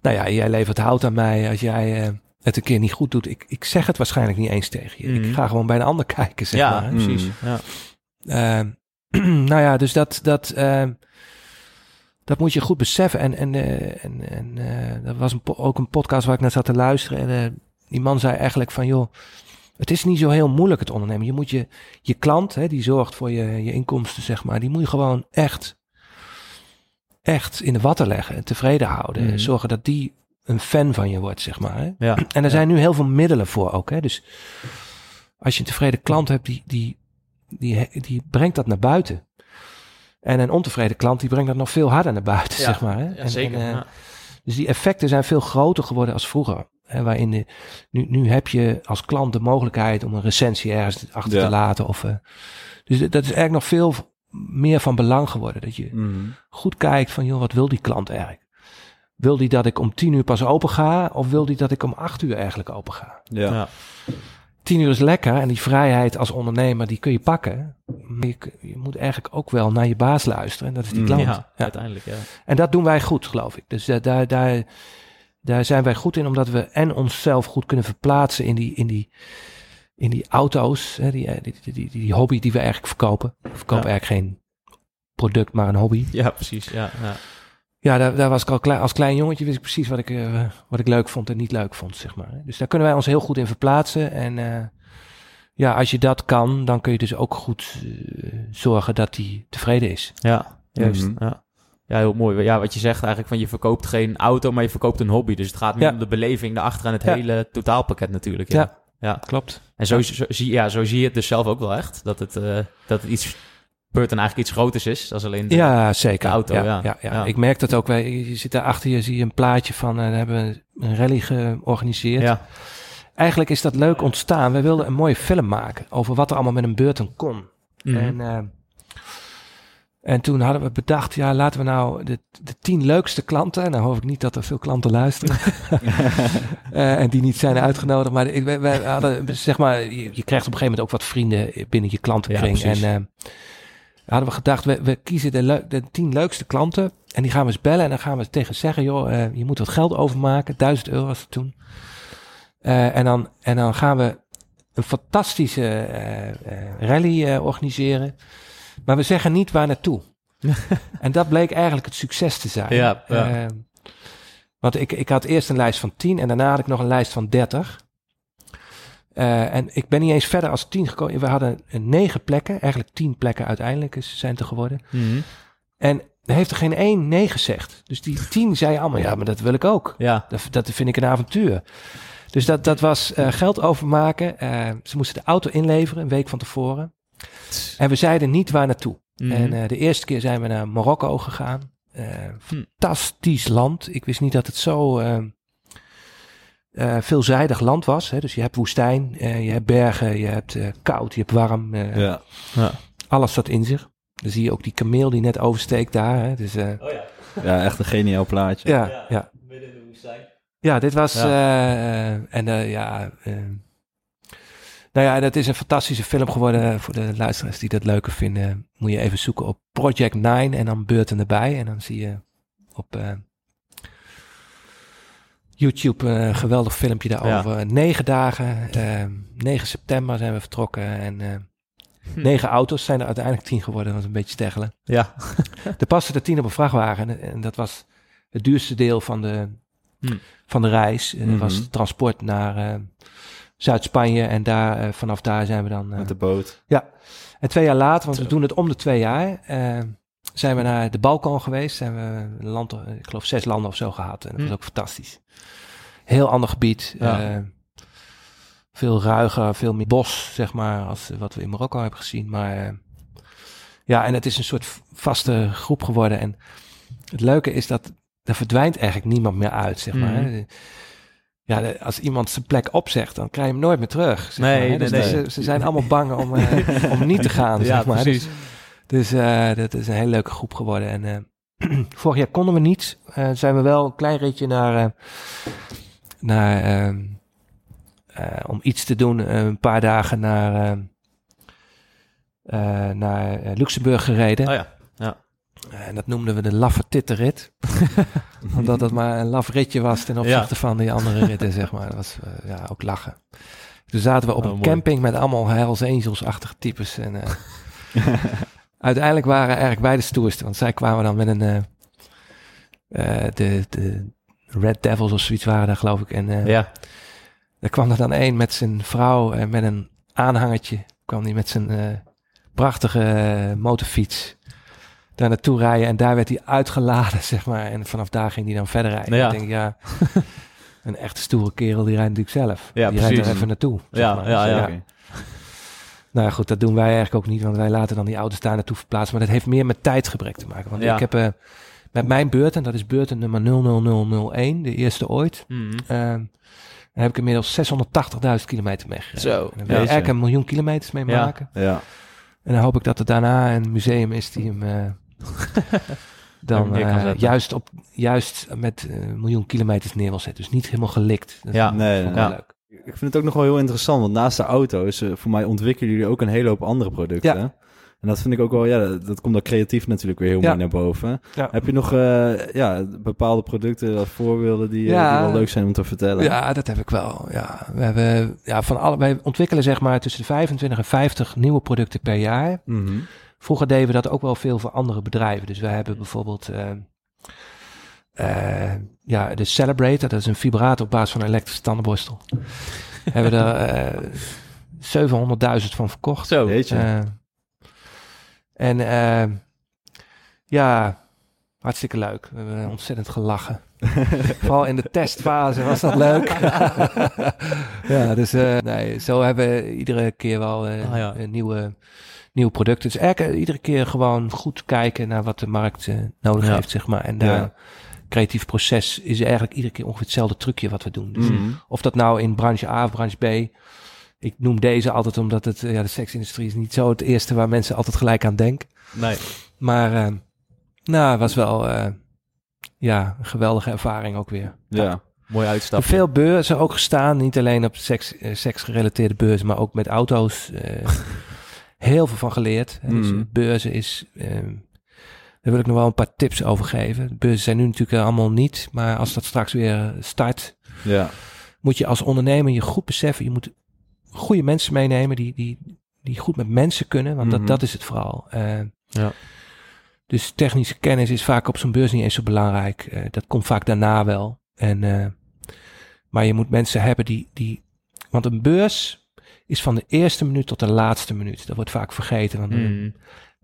nou ja, jij levert hout aan mij als jij uh, het een keer niet goed doet. Ik, ik zeg het waarschijnlijk niet eens tegen je. Mm. Ik mhm. ga gewoon bij een ander kijken, zeg ja, maar. Precies, ja, uh, nou ja, dus dat, dat, uh, dat moet je goed beseffen. En, en, uh, en, en uh, dat was een ook een podcast waar ik naar zat te luisteren. En uh, die man zei eigenlijk van, joh, het is niet zo heel moeilijk het ondernemen. Je moet je, je klant, hè, die zorgt voor je, je inkomsten, zeg maar, die moet je gewoon echt, echt in de watten leggen en tevreden houden. Mm. Zorgen dat die een fan van je wordt, zeg maar. Hè? Ja, en er ja. zijn nu heel veel middelen voor ook. Hè? Dus als je een tevreden klant hebt, die, die, die, die brengt dat naar buiten. En een ontevreden klant die brengt dat nog veel harder naar buiten, ja, zeg maar. Hè? Ja, zeker. En, uh, dus die effecten zijn veel groter geworden als vroeger. Hè, waarin de, nu, nu heb je als klant de mogelijkheid om een recensie ergens achter te laten. Of, uh, dus dat is eigenlijk nog veel meer van belang geworden. Dat je mm. goed kijkt van, joh, wat wil die klant eigenlijk? Wil die dat ik om tien uur pas open ga? Of wil die dat ik om acht uur eigenlijk open ga? Ja. ja. Tien uur is lekker en die vrijheid als ondernemer, die kun je pakken. je, je, moet eigenlijk ook wel naar je baas luisteren. En dat is die mm. klant. Ja, uiteindelijk, ja. En dat doen wij goed, geloof ik. Dus daar, daar, daar zijn wij goed in, omdat we en onszelf goed kunnen verplaatsen in die, in die, in die auto's. Hè, die, die, die, die, hobby die we eigenlijk verkopen. We verkopen eigenlijk geen product, maar een hobby. Ja, precies. Ja, ja. Ja, daar, daar was ik al klein, als klein jongetje wist ik precies wat ik, uh, wat ik leuk vond en niet leuk vond, zeg maar. Dus daar kunnen wij ons heel goed in verplaatsen. En uh, ja, als je dat kan, dan kun je dus ook goed uh, zorgen dat hij tevreden is. Ja, juist. Mm -hmm. ja. ja, heel mooi. Ja, wat je zegt eigenlijk van je verkoopt geen auto, maar je verkoopt een hobby. Dus het gaat meer ja. om de beleving daarachter en het ja. hele totaalpakket natuurlijk. Ja, ja. ja. klopt. En zo, zo, zie, ja, zo zie je het dus zelf ook wel echt. Dat het, dat het iets Burton eigenlijk iets groters is. Is alleen de, ja, zeker. De auto. Ja, ja, ja, ja. ik merk dat ook. Wij, je zit daar achter je, zie je een plaatje van. Hebben we een rally georganiseerd. Ja. Eigenlijk is dat leuk ontstaan. We wilden een mooie film maken over wat er allemaal met een Burton kon. Mhm. En, uh, en toen hadden we bedacht, ja, laten we nou de, de tien leukste klanten. Nou hoop ik niet dat er veel klanten luisteren. uh, en die niet zijn uitgenodigd. Maar ik, wij, wij hadden, zeg maar, je, je, krijgt op een gegeven moment ook wat vrienden binnen je klantenkring. Ja, en uh, hadden we gedacht, we, we kiezen de, de tien leukste klanten. En die gaan we eens bellen. En dan gaan we tegen zeggen, joh, uh, je moet wat geld overmaken. Duizend euro was het toen. Uh, en, dan, en dan gaan we een fantastische uh, rally organiseren. Maar we zeggen niet waar naartoe. en dat bleek eigenlijk het succes te zijn. Ja, ja. want ik, ik had eerst een lijst van 10 en daarna had ik nog een lijst van 30. Uh, en ik ben niet eens verder als 10 gekomen. We hadden negen plekken, eigenlijk 10 plekken uiteindelijk is, zijn er geworden. Mm -hmm. En er heeft er geen één nee gezegd. Dus die 10 zei allemaal, ja, maar dat wil ik ook. Ja. Dat, dat vind ik een avontuur. Dus dat, dat was uh, geld overmaken. Uh, ze moesten de auto inleveren, een week van tevoren. En we zeiden niet waar naartoe. Mhm. Mm -hmm. En de eerste keer zijn we naar Marokko gegaan. Fantastisch land. Ik wist niet dat het zo uh, veelzijdig land was. Hè? Dus je hebt woestijn, uh, je hebt bergen, je hebt uh, koud, je hebt warm. ja. ja. Alles zat in zich. Dan zie je ook die kameel die net oversteekt daar. Hè? Dus, oh ja. ja, echt een geniaal plaatje. Ja, ja. ja. Midden in de woestijn. Ja, dit was... Ja. en ja... nou ja, dat is een fantastische film geworden. Voor de luisteraars die dat leuker vinden, moet je even zoeken op Project 9 en dan Beurten erbij. En dan zie je op YouTube een uh, geweldig filmpje daarover. Ja. Negen dagen, uh, 9 september zijn we vertrokken en uh, hm. negen auto's zijn er uiteindelijk tien geworden. Dat was een beetje steggelen. Ja. er paste er tien op een vrachtwagen en, dat was het duurste deel van de, hm. van de reis. Mhm. Dat was het transport naar uh, Zuid-Spanje en daar, uh, vanaf daar zijn we dan... Met de boot. Ja. En twee jaar later, want we doen het om de twee jaar zijn we naar de Balkan geweest. Zijn we een land, ik geloof zes landen of zo gehad. En dat was ook fantastisch. Heel ander gebied. Ja. Uh, veel ruiger, veel meer bos, zeg maar, als wat we in Marokko hebben gezien. Maar uh, ja, en het is een soort vaste groep geworden. En het leuke is dat er verdwijnt eigenlijk niemand meer uit, zeg maar. Mm. Ja, de, als iemand zijn plek opzegt, dan krijg je hem nooit meer terug. Zeg nee, maar, nee, dus nee. Ze, ze, zijn allemaal bang om, uh, om niet te gaan, ja, zeg maar. Precies. Dus, dus uh, dat is een hele leuke groep geworden. En uh, vorig jaar konden we niet. Uh, zijn we wel een klein ritje naar, naar uh, om iets te doen, een paar dagen naar, uh, naar Luxemburg gereden. Oh ja, ja. En dat noemden we de laffe tittenrit. Omdat dat maar een laf ritje was ten opzichte ja. van die andere ritten, zeg maar. Dat was uh, ja, ook lachen. Toen zaten we op Oh, een mooi. camping met allemaal Hells Angels-achtige types. En uiteindelijk waren eigenlijk wij de stoerste. Want zij kwamen dan met een... Uh, de, de Red Devils of zoiets waren daar, geloof ik. En uh, ja. er kwam er dan één met zijn vrouw en met een aanhangertje. kwam die met zijn uh, prachtige motorfiets daar naartoe rijden. En daar werd hij uitgeladen, zeg maar. En vanaf daar ging hij dan verder rijden. Ja. Ik denk, ja, een echte stoere kerel, die rijdt natuurlijk zelf. Ja, die precies. rijdt er even naartoe. zeg Ja, maar. ja, Dus, ja. Oké. Nou ja, goed, dat doen wij eigenlijk ook niet, want wij laten dan die auto's daar naartoe verplaatsen. Maar dat heeft meer met tijdgebrek te maken. Want Ja. ik heb uh, met mijn beurt, en dat is beurt nummer 00001, de eerste ooit, Mhm. uh, daar heb ik inmiddels 680.000 kilometer mee gereden. Zo, En daar wil je jeetje. eigenlijk een miljoen kilometers mee Ja. maken. Ja. En dan hoop ik dat er daarna een museum is die hem uh, dan uh, juist, op, juist met uh, miljoen kilometers neer wil zetten. Dus niet helemaal gelikt. Dat Ja. Nee, vond ik nee. wel leuk. Ik vind het ook nog wel heel interessant, want naast de auto's, eh, voor mij ontwikkelen jullie ook een hele hoop andere producten. Ja. En dat vind ik ook wel, ja, dat komt dan creatief natuurlijk weer heel mooi naar boven. Heb je nog uh, ja, bepaalde producten, voorbeelden die, die, wel leuk zijn om te vertellen? Ja, dat heb ik wel. Ja, we hebben, ja, van alle, wij ontwikkelen zeg maar tussen de 25 en 50 nieuwe producten per jaar. Mm Vroeger deden we dat ook wel veel voor andere bedrijven. Dus we hebben bijvoorbeeld uh, ja, de Celebrator, dat is een vibrator op basis van een elektrische tandenborstel. hebben we er uh, 700.000 van verkocht. Zo, weet je. Uh, en uh, ja, hartstikke leuk. We hebben ontzettend gelachen. Vooral in de testfase was dat leuk. ja, dus nee, zo hebben we iedere keer wel ah, ja. een nieuwe, nieuwe producten. Dus eigenlijk iedere keer gewoon goed kijken naar wat de markt nodig ja. heeft, zeg maar. En daar creatief proces is eigenlijk iedere keer ongeveer hetzelfde trucje wat we doen. Dus mm. Of dat nou in branche A of branche B. Ik noem deze altijd omdat het, ja, de seksindustrie is niet zo het eerste waar mensen altijd gelijk aan denken. Nee. Maar, uh, nou, was wel, uh, ja, een geweldige ervaring ook weer. Ja. Mooi uitstap. Veel beurzen ook gestaan, niet alleen op seks, uh, seksgerelateerde beurzen, maar ook met auto's. heel veel van geleerd. Mm. Dus beurzen is, ehm, daar wil ik nog wel een paar tips over geven. De beurzen zijn nu natuurlijk allemaal niet, maar als dat straks weer start, ja. moet je als ondernemer je goed beseffen, je moet goede mensen meenemen die, die, die goed met mensen kunnen, want dat, mhm. dat is het vooral. Uh, ja. Dus technische kennis is vaak op zo'n beurs niet eens zo belangrijk. Uh, dat komt vaak daarna wel. En, uh, maar je moet mensen hebben die, die. Want een beurs is van de eerste minuut tot de laatste minuut. Dat wordt vaak vergeten. Want.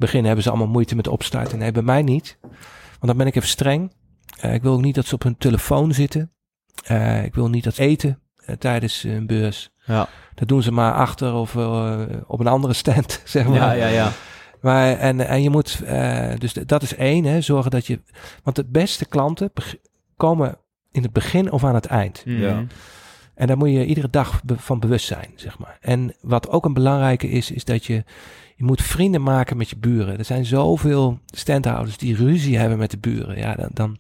Begin hebben ze allemaal moeite met opstarten. Nee, bij mij niet. Want dan ben ik even streng. ik wil ook niet dat ze op hun telefoon zitten. ik wil niet dat ze eten tijdens een beurs. Ja. Dat doen ze maar achter of uh, op een andere stand, zeg maar. Ja, ja, ja. Maar, en, en je moet, uh, dus dat is één, hè, zorgen dat je, want de beste klanten komen in het begin of aan het eind. Mhm. Ja. En daar moet je iedere dag van bewust zijn, zeg maar. En wat ook een belangrijke is, is dat je, je moet vrienden maken met je buren. Er zijn zoveel standhouders die ruzie hebben met de buren. Ja, dan, dan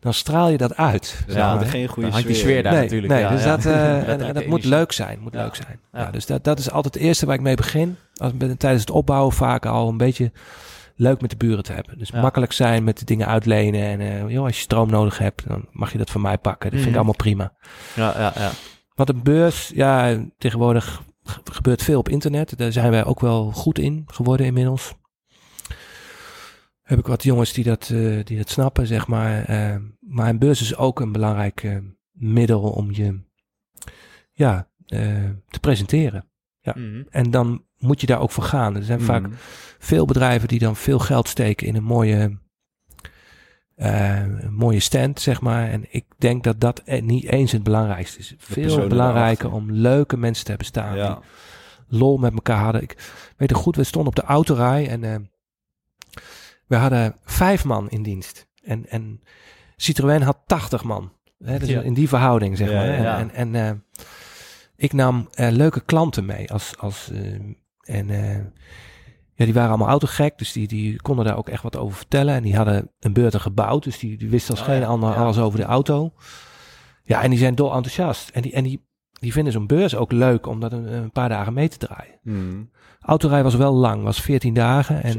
dan straal je dat uit. Ja, geen goede sfeer. sfeer daar nee, natuurlijk. Nee, dus dat, uh, en, dat moet leuk zijn. Moet leuk zijn. Ja. dus dat, dat is altijd het eerste waar ik mee begin. Als, tijdens het opbouwen vaak al een beetje leuk met de buren te hebben. Dus makkelijk zijn met de dingen uitlenen. En uh, joh, als je stroom nodig hebt, dan mag je dat van mij pakken. Dat vind ik mhm. allemaal prima. Ja, ja, ja. Wat een beurs, ja, tegenwoordig gebeurt veel op internet. Daar zijn wij ook wel goed in geworden inmiddels heb ik wat jongens die dat, uh, die dat snappen, zeg maar. Uh, maar een beurs is ook een belangrijk uh, middel om je ja, te presenteren. Ja. Mm -hmm. En dan moet je daar ook voor gaan. Er zijn mm -hmm. vaak veel bedrijven die dan veel geld steken in een mooie, een mooie stand, zeg maar. En ik denk dat dat e-, niet eens het belangrijkste is. Veel belangrijker om leuke mensen te hebben staan. Ja. Die lol met elkaar hadden. Ik weet het goed, we stonden op de autorij en we hadden vijf man in dienst. En, en Citroën had 80 man. Hè, dus in die verhouding, zeg maar. En, en, uh, ik nam leuke klanten mee. Als, als, en ja, die waren allemaal autogek. Dus die, die konden daar ook echt wat over vertellen. En die hadden een beurten gebouwd. Dus die, die wisten als oh, geen ander alles over de auto. Ja, en die zijn dol enthousiast. En die, en die, die vinden zo'n beurs ook leuk om dat een, een paar dagen mee te draaien. Mm. Autorij was wel lang, was 14 dagen. En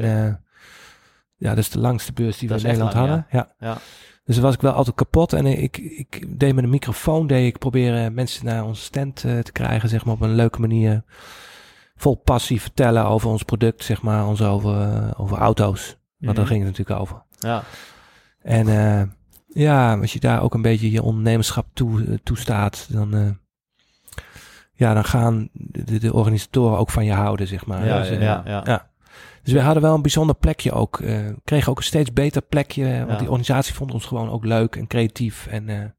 ja, dat is de langste beurs die we in Nederland hadden. Ja. ja. Dus dan was ik wel altijd kapot. En ik, ik deed met een microfoon, deed ik proberen mensen naar onze stand uh, te krijgen, zeg maar, op een leuke manier. Vol passie vertellen over ons product, zeg maar, ons over, uh, over auto's. Want mm daar ging het natuurlijk over. Ja. En uh, ja, als je daar ook een beetje je ondernemerschap toe, toestaat, dan, ja, dan gaan de, de, organisatoren ook van je houden, zeg maar. Ja, dus, ja, ja. ja. Dus we hadden wel een bijzonder plekje ook. Kregen ook een steeds beter plekje. Want die organisatie vond ons gewoon ook leuk en creatief. En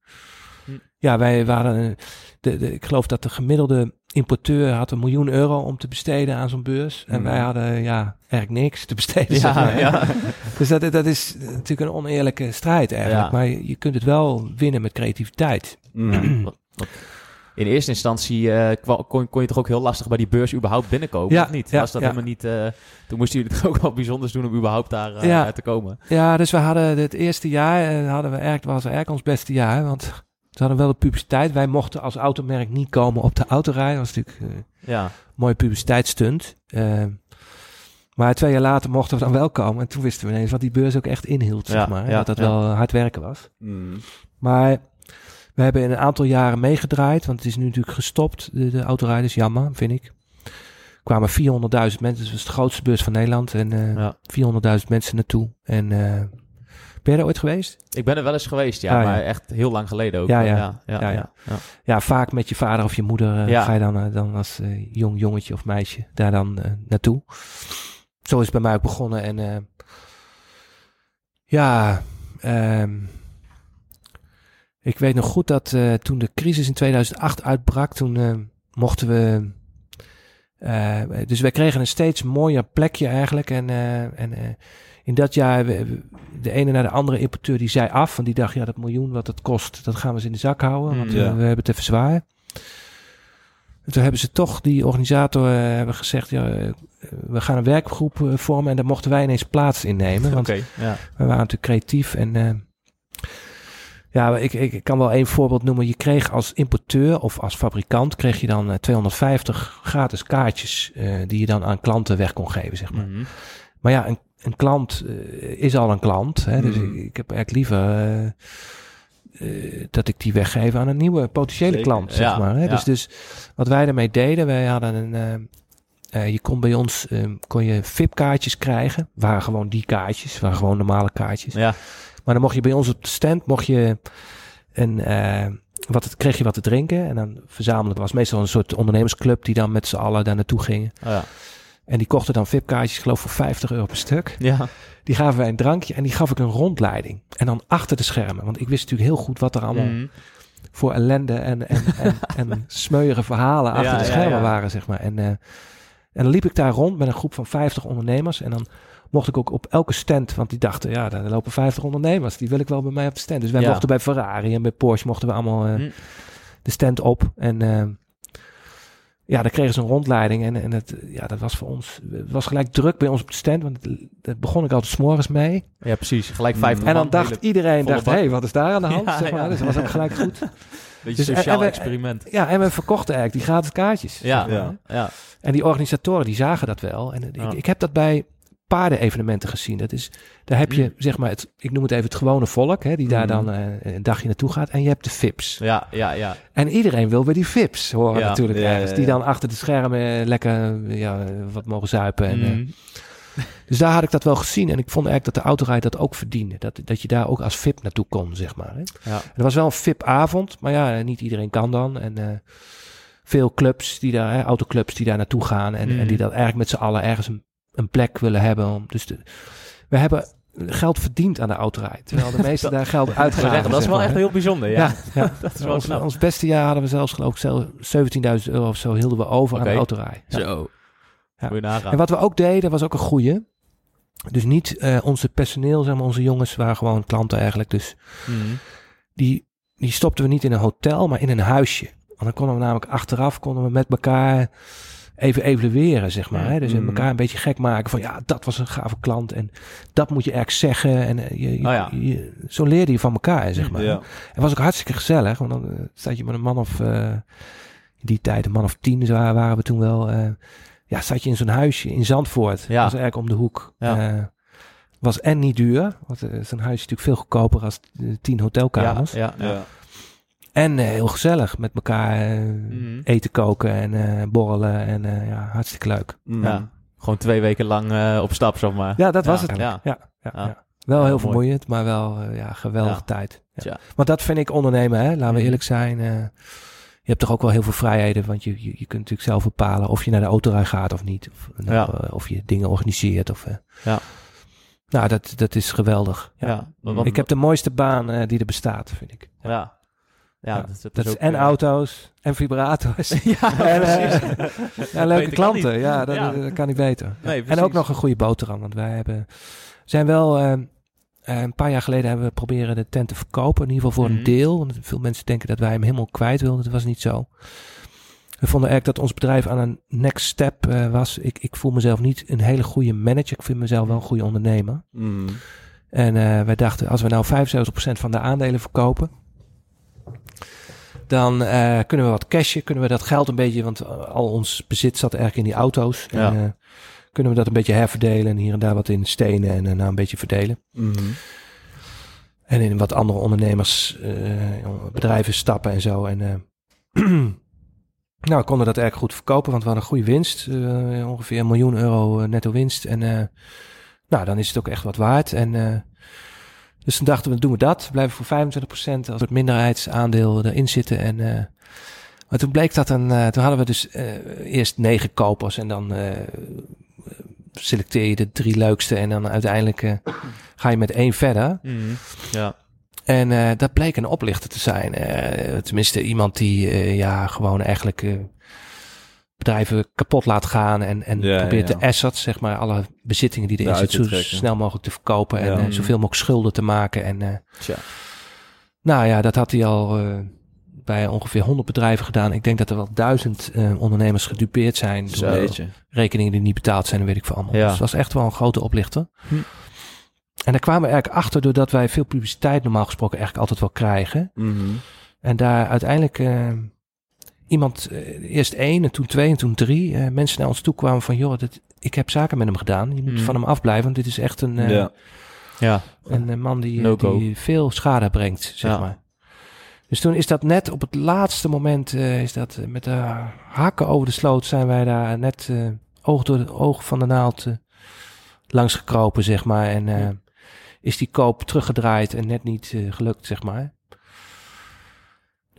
hm. ja, wij waren. De, de, ik geloof dat de gemiddelde importeur had een miljoen euro om te besteden aan zo'n beurs. En hm. wij hadden ja, eigenlijk niks te besteden. Ja, ja. dus dat, dat is natuurlijk een oneerlijke strijd eigenlijk. Maar je, je, kunt het wel winnen met creativiteit. Mm. in eerste instantie uh, kon, kon, je toch ook heel lastig bij die beurs überhaupt binnenkomen, ja, of niet? Ja, Was dat ja. helemaal niet... Uh, toen moesten jullie het ook wel bijzonders doen om überhaupt daar uh, ja. te komen. Ja, dus we hadden het eerste jaar, hadden we eigenlijk, was eigenlijk ons beste jaar, want ze hadden wel de publiciteit. Wij mochten als automerk niet komen op de autorij. Dat was natuurlijk ja. een mooie publiciteitsstunt. Maar twee jaar later mochten we dan wel komen. En toen wisten we ineens wat die beurs ook echt inhield, zeg maar. dat dat wel hard werken was. Mm. Maar we hebben in een aantal jaren meegedraaid. Want het is nu natuurlijk gestopt, de, de autorijders. Jammer, vind ik. Er kwamen 400.000 mensen. Dus dat was de grootste beurs van Nederland. En uh, 400.000 mensen naartoe. En ben je er ooit geweest? Ik ben er wel eens geweest, ja, ah, maar echt heel lang geleden ook. Ja, ja, ja, ja, ja, ja. vaak met je vader of je moeder uh, ga je dan, uh, dan als uh, jong jongetje of meisje daar dan naartoe. Zo is het bij mij ook begonnen. En ja, um, ik weet nog goed dat toen de crisis in 2008 uitbrak, toen mochten we dus wij kregen een steeds mooier plekje eigenlijk. En, en in dat jaar, de ene naar de andere importeur, die zei af. Want die dacht, ja, dat miljoen wat het kost, dat gaan we eens in de zak houden. Want mm. we hebben het even zwaar. En toen hebben ze toch, die organisator, uh, hebben gezegd, ja, eh, we gaan een werkgroep uh, vormen. En daar mochten wij ineens plaats in nemen. Want ja. we waren natuurlijk creatief. En ja, ik, ik kan wel één voorbeeld noemen. Je kreeg als importeur of als fabrikant, kreeg je dan 250 gratis kaartjes die je dan aan klanten weg kon geven, zeg maar. Mm Maar ja, een een klant uh, is al een klant. Hè, dus mm. ik, ik, heb eigenlijk liever uh, dat ik die weggeef aan een nieuwe potentiële klant, zeg maar. Hè. Ja. Dus, dus wat wij daarmee deden, wij hadden een... je kon bij ons kon je VIP-kaartjes krijgen. Waren gewoon die kaartjes, waren gewoon normale kaartjes. Ja. Maar dan mocht je bij ons op de stand, mocht je een, wat het, kreeg je wat te drinken. En dan verzamelen. Het was meestal een soort ondernemersclub die dan met z'n allen daar naartoe gingen. Oh ja. En die kochten dan VIP-kaartjes, geloof voor 50 euro per stuk. Ja. Die gaven wij een drankje en die gaf ik een rondleiding. En dan achter de schermen. Want ik wist natuurlijk heel goed wat er allemaal mhm. voor ellende en, en, en, en smeuïge verhalen achter de schermen waren, zeg maar. En, uh, en dan liep ik daar rond met een groep van 50 ondernemers. En dan mocht ik ook op elke stand, want die dachten, ja, daar lopen 50 ondernemers. Die wil ik wel bij mij op de stand. Dus wij mochten bij Ferrari en bij Porsche mochten we allemaal uh, de stand op. En... Uh, ja, dan kregen ze een rondleiding en, en het, ja, dat was voor ons, het was gelijk druk bij ons op de stand, want dat begon ik altijd s'morgens mee. Ja, precies, gelijk vijf. En dan dacht iedereen, dacht, hé, hey, wat is daar aan de hand? zeg maar. Dus dat was ook gelijk goed. Beetje dus, sociaal experiment. Ja, en we verkochten eigenlijk die gratis kaartjes. Ja, ja. ja. En die organisatoren, die zagen dat wel. En ik, ik heb dat bij paardenevenementen gezien. Dat is, daar heb je, mm. zeg maar, het, ik noem het even het gewone volk, hè, die daar mm. dan uh, een dagje naartoe gaat. En je hebt de VIP's. Ja, ja, ja. En iedereen wil bij die VIP's horen natuurlijk ja, ergens. Die dan achter de schermen lekker ja, wat mogen zuipen. En, mm. uh, dus daar had ik dat wel gezien. En ik vond eigenlijk dat de autorij dat ook verdiende. Dat, dat je daar ook als VIP naartoe kon, zeg maar. Hè. Ja. Er was wel een VIP-avond, maar ja, niet iedereen kan dan. En uh, veel clubs die daar, hè, autoclubs die daar naartoe gaan. En, en die dat eigenlijk met z'n allen ergens een een plek willen hebben. Om, dus we hebben geld verdiend aan de autorijd. Terwijl de meesten daar geld uitgeven. Dat is wel echt heel bijzonder. Ja, ja, dat is wel ons, ons, beste jaar hadden we zelfs geloof ik 17.000 euro of zo hielden we over aan de autorij. Zo. Ja. En wat we ook deden was ook een goede. Dus niet uh, onze personeel, zeg maar, onze jongens waren gewoon klanten eigenlijk. Dus mm. die, die stopten we niet in een hotel, maar in een huisje. Want dan konden we namelijk achteraf konden we met elkaar even evalueren, zeg maar. Hè? Dus mm. elkaar een beetje gek maken van ja, dat was een gave klant en dat moet je erg zeggen. En eh, je, oh ja. je, zo leerde je van elkaar, zeg maar. Ja. Het was ook hartstikke gezellig, want dan uh, staat je met een man of, uh, die tijd, een man of tien waren, waren we toen wel. Uh, ja, zat je in zo'n huisje in Zandvoort. Ja. was eigenlijk om de hoek. Ja. was en niet duur, want zo'n huisje is natuurlijk veel goedkoper als tien hotelkamers. ja. ja. En uh, heel gezellig met elkaar uh, mm. eten koken en uh, borrelen. En ja, hartstikke leuk. Mm. Ja, gewoon twee weken lang op stap, zeg maar. Ja, dat was het. Ja. Ja. Wel heel vermoeiend, maar wel ja, geweldige tijd. Ja. Want dat vind ik ondernemen, hè? laten we mm. eerlijk zijn. je hebt toch ook wel heel veel vrijheden, want je, je, je kunt natuurlijk zelf bepalen of je naar de autorij gaat of niet. Of, nou, of je dingen organiseert. Of, ja. Nou, dat, dat is geweldig. Ja. ik heb de mooiste baan die er bestaat, vind ik. Ja, ja, dat, is ook, en uh, auto's en vibrators. ja, en, uh, ja, leuke klanten. Ja, dat, ja. dat, kan niet beter. Nee, en ook nog een goede boterham. Want wij hebben, zijn wel uh, een paar jaar geleden hebben we proberen de tent te verkopen. In ieder geval voor mm -hmm. een mhm. deel. Want veel mensen denken dat wij hem helemaal kwijt wilden. Dat was niet zo. We vonden eigenlijk dat ons bedrijf aan een next step was. Ik, ik voel mezelf niet een hele goede manager. Ik vind mezelf wel een goede ondernemer. Mm. En wij dachten, als we nou 75% van de aandelen verkopen dan uh, kunnen we wat cashen, kunnen we dat geld een beetje, want al ons bezit zat eigenlijk in die auto's. En, uh, kunnen we dat een beetje herverdelen en hier en daar wat in stenen en daarna een beetje verdelen. Mhm. En in wat andere ondernemers, uh, bedrijven stappen en zo. En uh, nou, we konden dat erg goed verkopen, want we hadden een goede winst. Uh, ongeveer een miljoen euro netto winst. En nou, dan is het ook echt wat waard. En dus toen dachten we, doen we dat. We blijven voor 25% als het minderheidsaandeel erin zitten. En maar toen bleek dat een, toen hadden we dus eerst negen kopers en dan selecteer je de drie leukste en dan uiteindelijk ga je met één verder. Mm, ja. En dat bleek een oplichter te zijn. Tenminste, iemand die ja, gewoon eigenlijk bedrijven kapot laat gaan en, en ja, probeert ja. de assets, zeg maar, alle bezittingen die erin zitten, zo snel mogelijk te verkopen en Ja. zoveel mogelijk schulden te maken. En Tja. nou ja, dat had hij al bij ongeveer 100 bedrijven gedaan. Ik denk dat er wel duizend ondernemers gedupeerd zijn door Zo. Weet je. rekeningen die niet betaald zijn, en weet ik veel allemaal. Ja. Dus dat was echt wel een grote oplichter. Hm. En daar kwamen we eigenlijk achter doordat wij veel publiciteit normaal gesproken eigenlijk altijd wel krijgen. Mhm. En daar uiteindelijk eh, iemand, eh, eerst één en toen twee en toen drie, eh, mensen naar ons toe kwamen van, joh, dit, ik heb zaken met hem gedaan. Je moet Hm. van hem afblijven, want dit is echt een, eh, Ja. Ja. een, man die, veel schade brengt, zeg Ja. maar. Dus toen is dat net op het laatste moment, is dat met de hakken over de sloot, zijn wij daar net oog door de oog van de naald langs gekropen, zeg maar. En is die koop teruggedraaid en net niet gelukt, zeg maar.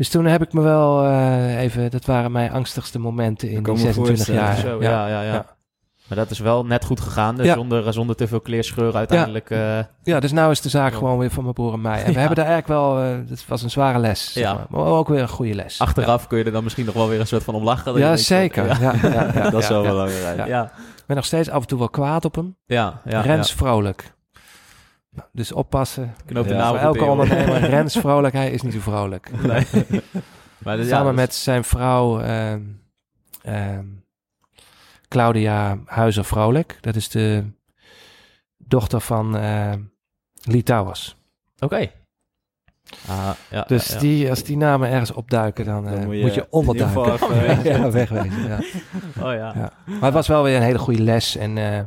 Dus toen heb ik me wel eh, even, dat waren mijn angstigste momenten in die me 26 jaar. Zo, ja, ja, ja. ja. Maar dat is wel net goed gegaan, dus Ja. zonder, zonder te veel kleerscheuren uiteindelijk. eh, Ja, dus nou is de zaak Ja. gewoon weer van mijn broer en mij. En we Ja. hebben daar eigenlijk wel, eh het was een zware les, zeg Ja. maar. maar ook weer een goede les. achteraf kun je er dan misschien nog wel weer een soort van om lachen. Ja, zeker. Ja, Ja, ja, ja, Dat is ja, wel ja. belangrijk. ja, Ja. ja, Ik ben nog steeds af en toe wel kwaad op hem. ja, ja, Rens vrolijk. Nou, Dus oppassen. Knoop de naam elke ondernemer, Rens vrolijk, hij is niet zo vrolijk. Nee. maar dus, ja, Samen dus- met zijn vrouw ehm, ehm, Claudia Huizer Vrolijk. Dat is de dochter van eh Lee Towers. Oké. Ah, ja, Dus ja, ja. Die, als die namen ergens opduiken, dan, Dan eh, moet moet, je je onderduiken. even- wegwezen. Ja. Oh ja. Ja. Maar het was wel weer een hele goede les. En eh,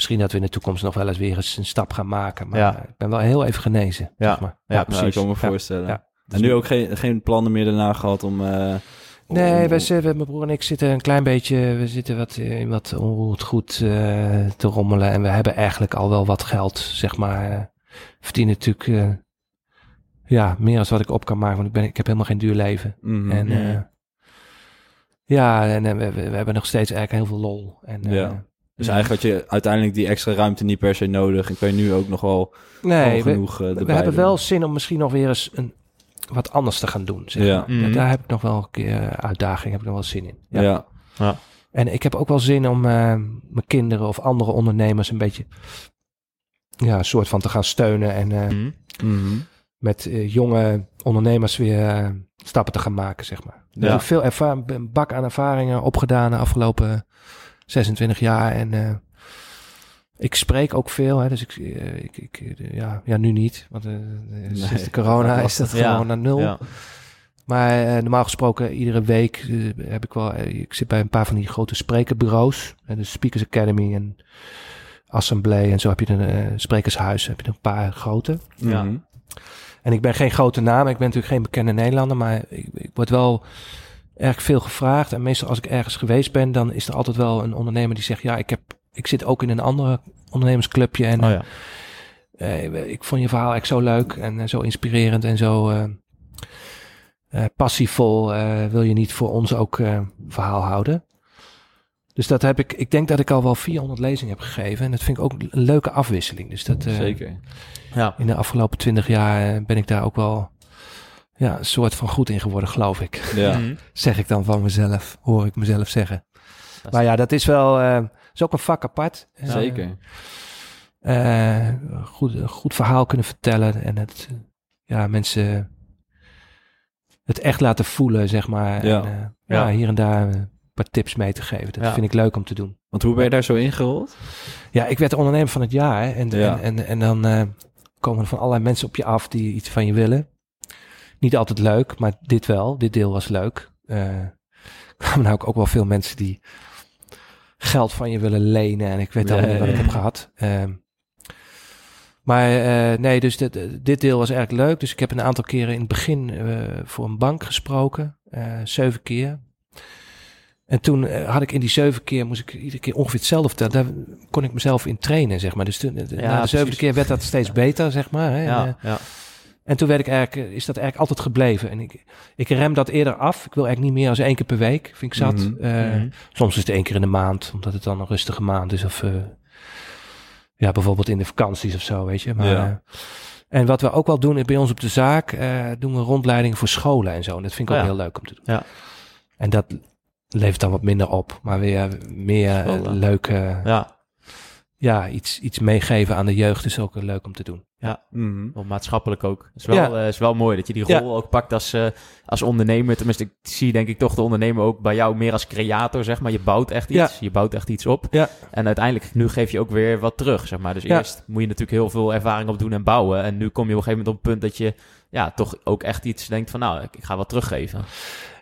misschien dat we in de toekomst nog wel eens weer eens een stap gaan maken. Maar Ja. ik ben wel heel even genezen. Ja. Zeg maar. Ja, Nou, precies. ik kan me Ja. voorstellen. Ja. En nu ook geen, geen plannen meer daarna gehad om... eh, Nee, om- wij zitten, mijn broer en ik zitten een klein beetje, we zitten wat in wat onroerd goed eh, te rommelen. En we hebben eigenlijk al wel wat geld, zeg maar. eh, verdienen natuurlijk, eh, ja, meer dan wat ik op kan maken. Want ik, ben, ik heb helemaal geen duur leven. Mhm. En eh, ja, en eh, we, we, we hebben nog steeds eigenlijk heel veel lol. En, eh, Ja. Dus eigenlijk had je uiteindelijk die extra ruimte niet per se nodig. En kan je nu ook nog wel nee, we, genoeg eh, we erbij hebben doen. wel zin om misschien nog weer eens een, wat anders te gaan doen. Zeg Ja. Mhm. Daar heb ik nog wel een keer eh, uitdaging, heb ik nog wel zin in. Ja. Ja. En ik heb ook wel zin om eh, mijn kinderen of andere ondernemers een beetje ja, een soort van te gaan steunen en eh, Mhm. Mhm. met jonge ondernemers weer stappen te gaan maken, zeg maar. Ja. Ik heb veel een bak aan ervaringen opgedaan de afgelopen 26 jaar en eh, ik spreek ook veel, hè, dus ik, eh, ik, ik eh, ja, ja, nu niet, want sinds de corona dat is dat Ja. gewoon naar nul. Ja. Maar eh, normaal gesproken, iedere week heb ik wel. ik zit bij een paar van die grote sprekerbureaus. Uh, de Speakers Academy en Assemblee. En zo heb je een sprekershuis. Heb je een paar grote. Ja. Mhm. En ik ben geen grote naam. Ik ben natuurlijk geen bekende Nederlander. Maar ik, ik word wel erg veel gevraagd. En meestal als ik ergens geweest ben, dan is er altijd wel een ondernemer die zegt: Ja, ik, heb, ik zit ook in een andere ondernemersclubje. En Oh ja. eh, ik vond je verhaal echt zo leuk en eh, zo inspirerend en zo eh, eh, passievol. eh, wil je niet voor ons ook eh, verhaal houden? Dus dat heb ik. Ik denk dat ik al wel 400 lezingen heb gegeven. En dat vind ik ook een leuke afwisseling. Dus dat eh, Zeker. Ja. in de afgelopen 20 jaar eh, ben ik daar ook wel ja, een soort van goed in geworden, geloof ik. Ja. Zeg ik dan van mezelf, hoor ik mezelf zeggen. Dat Maar ja, dat is wel. eh is ook een vak apart. Zeker. eh, goed, een goed verhaal kunnen vertellen en het, ja, mensen het echt laten voelen, zeg maar. Ja. En, Ja. ja, hier en daar een paar tips mee te geven. Dat Ja. vind ik leuk om te doen. Want hoe ben je daar zo ingerold? Ja, ik werd ondernemer van het jaar hè, en, en, en, en dan komen er van allerlei mensen op je af die iets van je willen. Niet altijd leuk, maar dit wel. Dit deel was leuk. Eh, Er kwamen nou ook wel veel mensen die geld van je willen lenen. En ik weet al niet wat ik heb gehad. Ehm, maar uh, nee, dus dit, dit, deel was eigenlijk leuk. Dus ik heb een aantal keren in het begin uh, voor een bank gesproken. Uh, zeven keer. En toen had ik in die zeven keer, moest ik iedere keer ongeveer hetzelfde vertellen. Daar kon ik mezelf in trainen, zeg maar. Dus toen, ja, na de zevende keer werd dat steeds beter, zeg maar. Hè? Ja, en, ja. En toen werd ik eigenlijk, is dat eigenlijk altijd gebleven. En ik, ik rem dat eerder af. Ik wil eigenlijk niet meer als één keer per week. Vind ik zat. Mhm. Uh, mm -hmm. Soms is het één keer in de maand, omdat het dan een rustige maand is. Of uh, ja, bijvoorbeeld in de vakanties of zo, weet je. Maar, ja. uh, en wat we ook wel doen bij ons op de zaak, doen we rondleidingen voor scholen en zo. En dat vind ik ook ja. heel leuk om te doen. Ja. En dat levert dan wat minder op, maar weer meer leuke, Ja, ja, iets, iets meegeven aan de jeugd is ook leuk om te doen. ja. Wel maatschappelijk ook. Het is wel, Ja. eh, is wel mooi dat je die Ja. rol ook pakt als, eh, als ondernemer. Tenminste, ik zie denk ik toch de ondernemer ook bij jou meer als creator, zeg maar. Je bouwt echt Ja. iets. Je bouwt echt iets op. Ja. En uiteindelijk, nu geef je ook weer wat terug, zeg maar. Dus Ja. eerst moet je natuurlijk heel veel ervaring opdoen en bouwen. En nu kom je op een gegeven moment op een punt dat je ja, toch ook echt iets denkt van, nou, ik, ik ga wat teruggeven.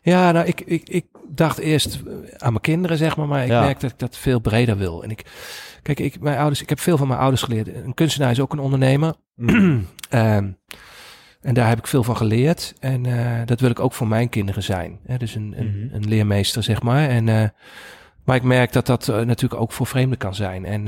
Ja, nou, ik, ik, ik dacht eerst aan mijn kinderen, zeg maar, maar ik Ja. merk dat ik dat veel breder wil. En ik, kijk, ik, mijn ouders, ik heb veel van mijn ouders geleerd. Een kunstenaar is ook een ondernemer. Mhm. Ehm, en daar heb ik veel van geleerd. En eh, dat wil ik ook voor mijn kinderen zijn. Hè? Dus een, een, Mhm. een leermeester, zeg maar. En, eh, maar ik merk dat dat eh, natuurlijk ook voor vreemden kan zijn. En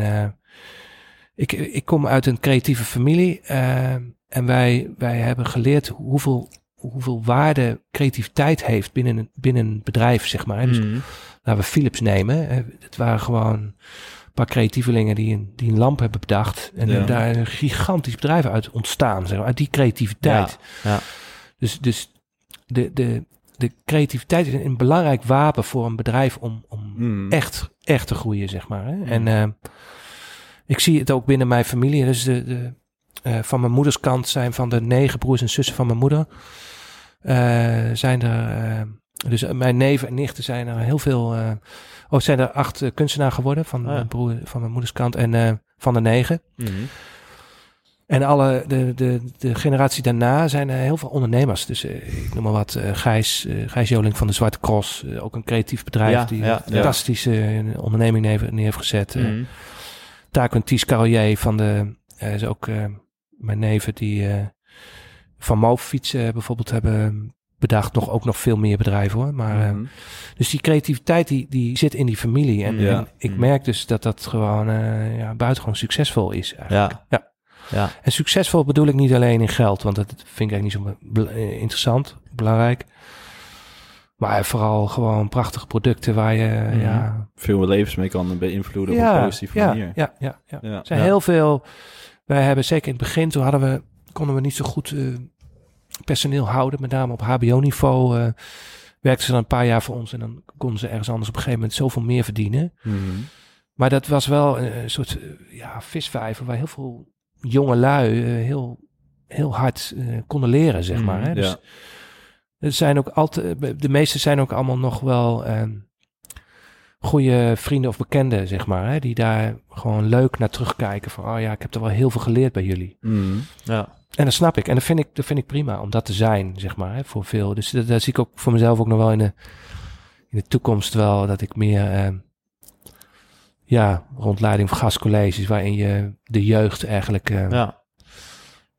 ik, ik kom uit een creatieve familie. eh, en wij, wij hebben geleerd hoeveel, hoeveel waarde creativiteit heeft binnen een, binnen een bedrijf, zeg maar. hè. Dus Mhm. Laten we Philips nemen. hè. Het waren gewoon paar creatievelingen die een, die een lamp hebben bedacht. En Ja. daar een gigantisch bedrijf uit ontstaan. Zeg maar, uit die creativiteit. Ja, ja. Dus, dus de, de, de creativiteit is een belangrijk wapen voor een bedrijf om, om Mhm. echt, echt te groeien, zeg maar. Hè? En eh, ik zie het ook binnen mijn familie. Dus de, de, eh, van mijn moeders kant zijn van de negen broers en zussen van mijn moeder. eh, zijn er, dus mijn neven en nichten zijn er heel veel. eh oh, zijn er acht eh, kunstenaar geworden van, ja. mijn broer, van mijn moeders kant en eh, van de negen. Mhm. En alle, de, de, de generatie daarna zijn er heel veel ondernemers. Dus eh, ik noem maar wat, eh, Gijs, eh, Gijs Joling van de Zwarte Cross. eh, ook een creatief bedrijf Ja, die ja, een fantastische eh, onderneming neer, neer heeft gezet. Eh. Taco en Ties Carrier van de, eh, is ook eh, mijn neven die eh, van Mofietsen bijvoorbeeld hebben bedacht. Nog, ook nog veel meer bedrijven hoor. Maar, eh, Mhm. dus die creativiteit die, die zit in die familie. En, Ja. en ik Mhm. merk dus dat dat gewoon uh, ja, buitengewoon succesvol is eigenlijk. Ja. Ja. Ja. En succesvol bedoel ik niet alleen in geld, want dat vind ik eigenlijk niet zo eh, interessant, belangrijk. Maar vooral gewoon prachtige producten waar je, Mhm. ja... Veel levens mee kan beïnvloeden op een positieve ja, manier. Ja, ja, ja. Ja. Er zijn Ja. heel veel... Wij hebben zeker in het begin, toen hadden we, konden we niet zo goed eh, personeel houden. Met name op hbo-niveau uh, werkten ze dan een paar jaar voor ons. En dan konden ze ergens anders op een gegeven moment zoveel meer verdienen. Mhm. Maar dat was wel een, soort eh, ja, visvijver waar heel veel jonge lui eh, heel, heel hard eh, konden leren, zeg Mhm, maar. Hè? Dus ja. er zijn ook altijd, de meeste zijn ook allemaal nog wel ehm goede vrienden of bekenden, zeg maar. Hè? Die daar gewoon leuk naar terugkijken. Van, oh ja, ik heb er wel heel veel geleerd bij jullie. Mhm. Ja. En dat snap ik. En dat vind ik, dat vind ik prima om dat te zijn, zeg maar, hè, voor veel. Dus dat, dat zie ik ook voor mezelf ook nog wel in de, in de toekomst wel, dat ik meer, eh, ja, rondleiding van gastcolleges, waarin je de jeugd eigenlijk, eh, ja.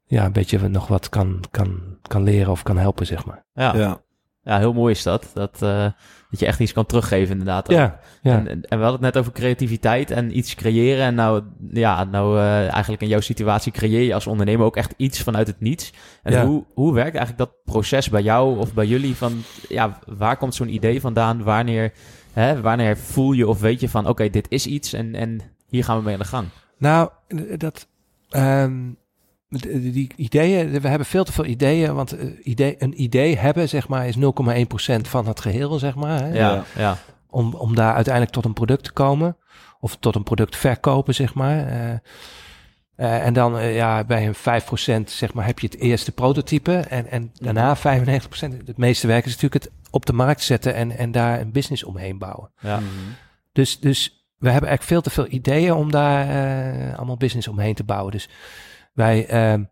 Ja. een beetje nog wat kan, kan, kan leren of kan helpen, zeg maar. Ja. Ja. Ja, heel mooi is dat. Dat, eh, dat je echt iets kan teruggeven, inderdaad. Ja, ja. En, en, we hadden het net over creativiteit en iets creëren. En nou, ja, nou eh, eigenlijk in jouw situatie creëer je als ondernemer ook echt iets vanuit het niets. En Ja. hoe, hoe werkt eigenlijk dat proces bij jou of bij jullie? Van, ja, waar komt zo'n idee vandaan? Wanneer, hè, wanneer voel je of weet je van, oké, dit is iets en, en hier gaan we mee aan de gang? Nou, dat, ehm, d- die ideeën, we hebben veel te veel ideeën, want eh, idee, een idee hebben, zeg maar, is 0,1% van het geheel, zeg maar. Hè? Ja, Ja. om, om daar uiteindelijk tot een product te komen. Of tot een product verkopen, zeg maar. Eh, eh, en dan eh, ja, bij een 5% zeg maar, heb je het eerste prototype. En, en daarna 95%. Het meeste werk is natuurlijk het op de markt zetten en, en daar een business omheen bouwen. ja. Mhm. Dus, dus we hebben eigenlijk veel te veel ideeën om daar eh, allemaal business omheen te bouwen. Dus wij, ehm,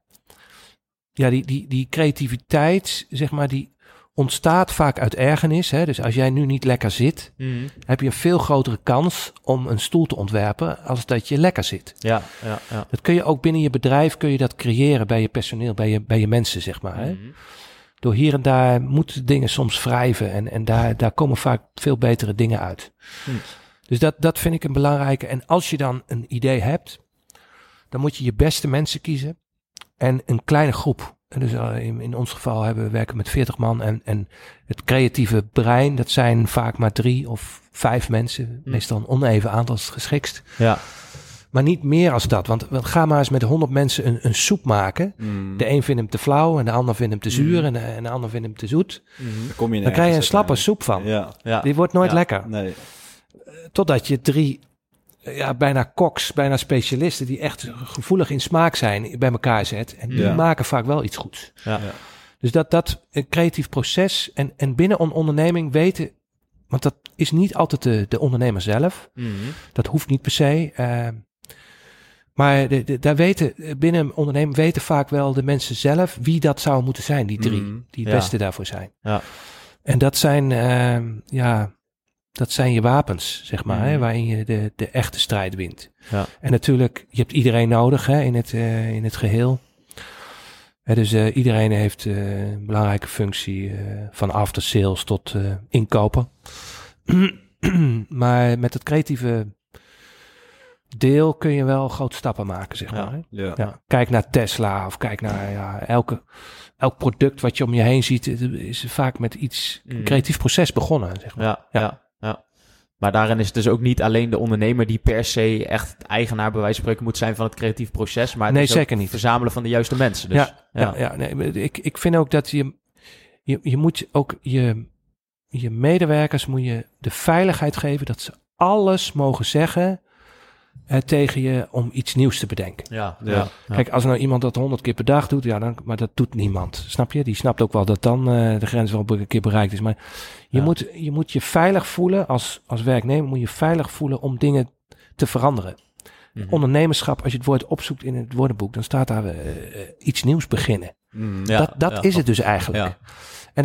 ja, die, die, die creativiteit, zeg maar, die ontstaat vaak uit ergernis. Hè? Dus als jij nu niet lekker zit, Mhm. heb je een veel grotere kans om een stoel te ontwerpen als dat je lekker zit. Ja, ja, ja. Dat kun je ook binnen je bedrijf kun je dat creëren bij je personeel, bij je, bij je mensen, zeg maar. Hè? Mhm. Door hier en daar moeten dingen soms wrijven en, en daar, daar komen vaak veel betere dingen uit. Hm. Dus dat, dat vind ik een belangrijke. En als je dan een idee hebt, dan moet je je beste mensen kiezen en een kleine groep. En dus eh, in, in ons geval hebben we werken met 40 man en, en het creatieve brein, dat zijn vaak maar drie of vijf mensen. Hm. Meestal een oneven aantal is het geschikst. Ja, Maar niet meer als dat. Want, want ga maar eens met 100 mensen een, een soep maken. Mm. De een vindt hem te flauw en de ander vindt hem te zuur Mm. en, de, en de ander vindt hem te zoet. Dan kom je Dan krijg je een slappe soep van. Ja, ja. Die wordt nooit Ja. lekker. nee. Totdat je drie ja, bijna koks, bijna specialisten die echt gevoelig in smaak zijn bij elkaar zet. En die Ja. maken vaak wel iets goeds. Ja. Ja. Dus dat, dat een creatief proces en, en binnen een onderneming weten, want dat is niet altijd de, de ondernemer zelf. Mhm. Dat hoeft niet per se. eh, maar de, de, daar weten, binnen een onderneming weten vaak wel de mensen zelf wie dat zou moeten zijn, die drie, Mhm. die het Ja. beste daarvoor zijn. Ja. En dat zijn, eh, ja, dat zijn je wapens, zeg maar, hè, Mhm. waarin je de, de echte strijd wint. Ja. En natuurlijk, je hebt iedereen nodig hè, in, het, eh, in het geheel. Hè, dus eh, iedereen heeft eh, een belangrijke functie, van after sales tot inkopen. maar met het creatieve deel kun je wel grote stappen maken, zeg maar. Ja. Ja. Kijk naar Tesla of kijk naar ja, elke, elk product wat je om je heen ziet, is vaak met iets een creatief proces begonnen, zeg maar. Ja, Maar daarin is het dus ook niet alleen de ondernemer die per se echt eigenaar bij wijze van spreken moet zijn van het creatief proces, maar het Nee, is zeker niet. verzamelen van de juiste mensen. Dus, ja, ja. ja, nee, ik, ik vind ook dat je, je, je moet ook je, je medewerkers moet je de veiligheid geven dat ze alles mogen zeggen tegen je om iets nieuws te bedenken. Ja, Ja. Kijk, als nou iemand dat honderd keer per dag doet, ja, dan, maar dat doet niemand. Snap je? Die snapt ook wel dat dan eh, de grens wel een keer bereikt is. Maar je, Ja. moet, je moet je veilig voelen als, als werknemer, moet je veilig voelen om dingen te veranderen. Mhm. Ondernemerschap, als je het woord opzoekt in het woordenboek, dan staat daar eh, eh, iets nieuws beginnen. Mm. Ja, dat dat ja. is het dus eigenlijk.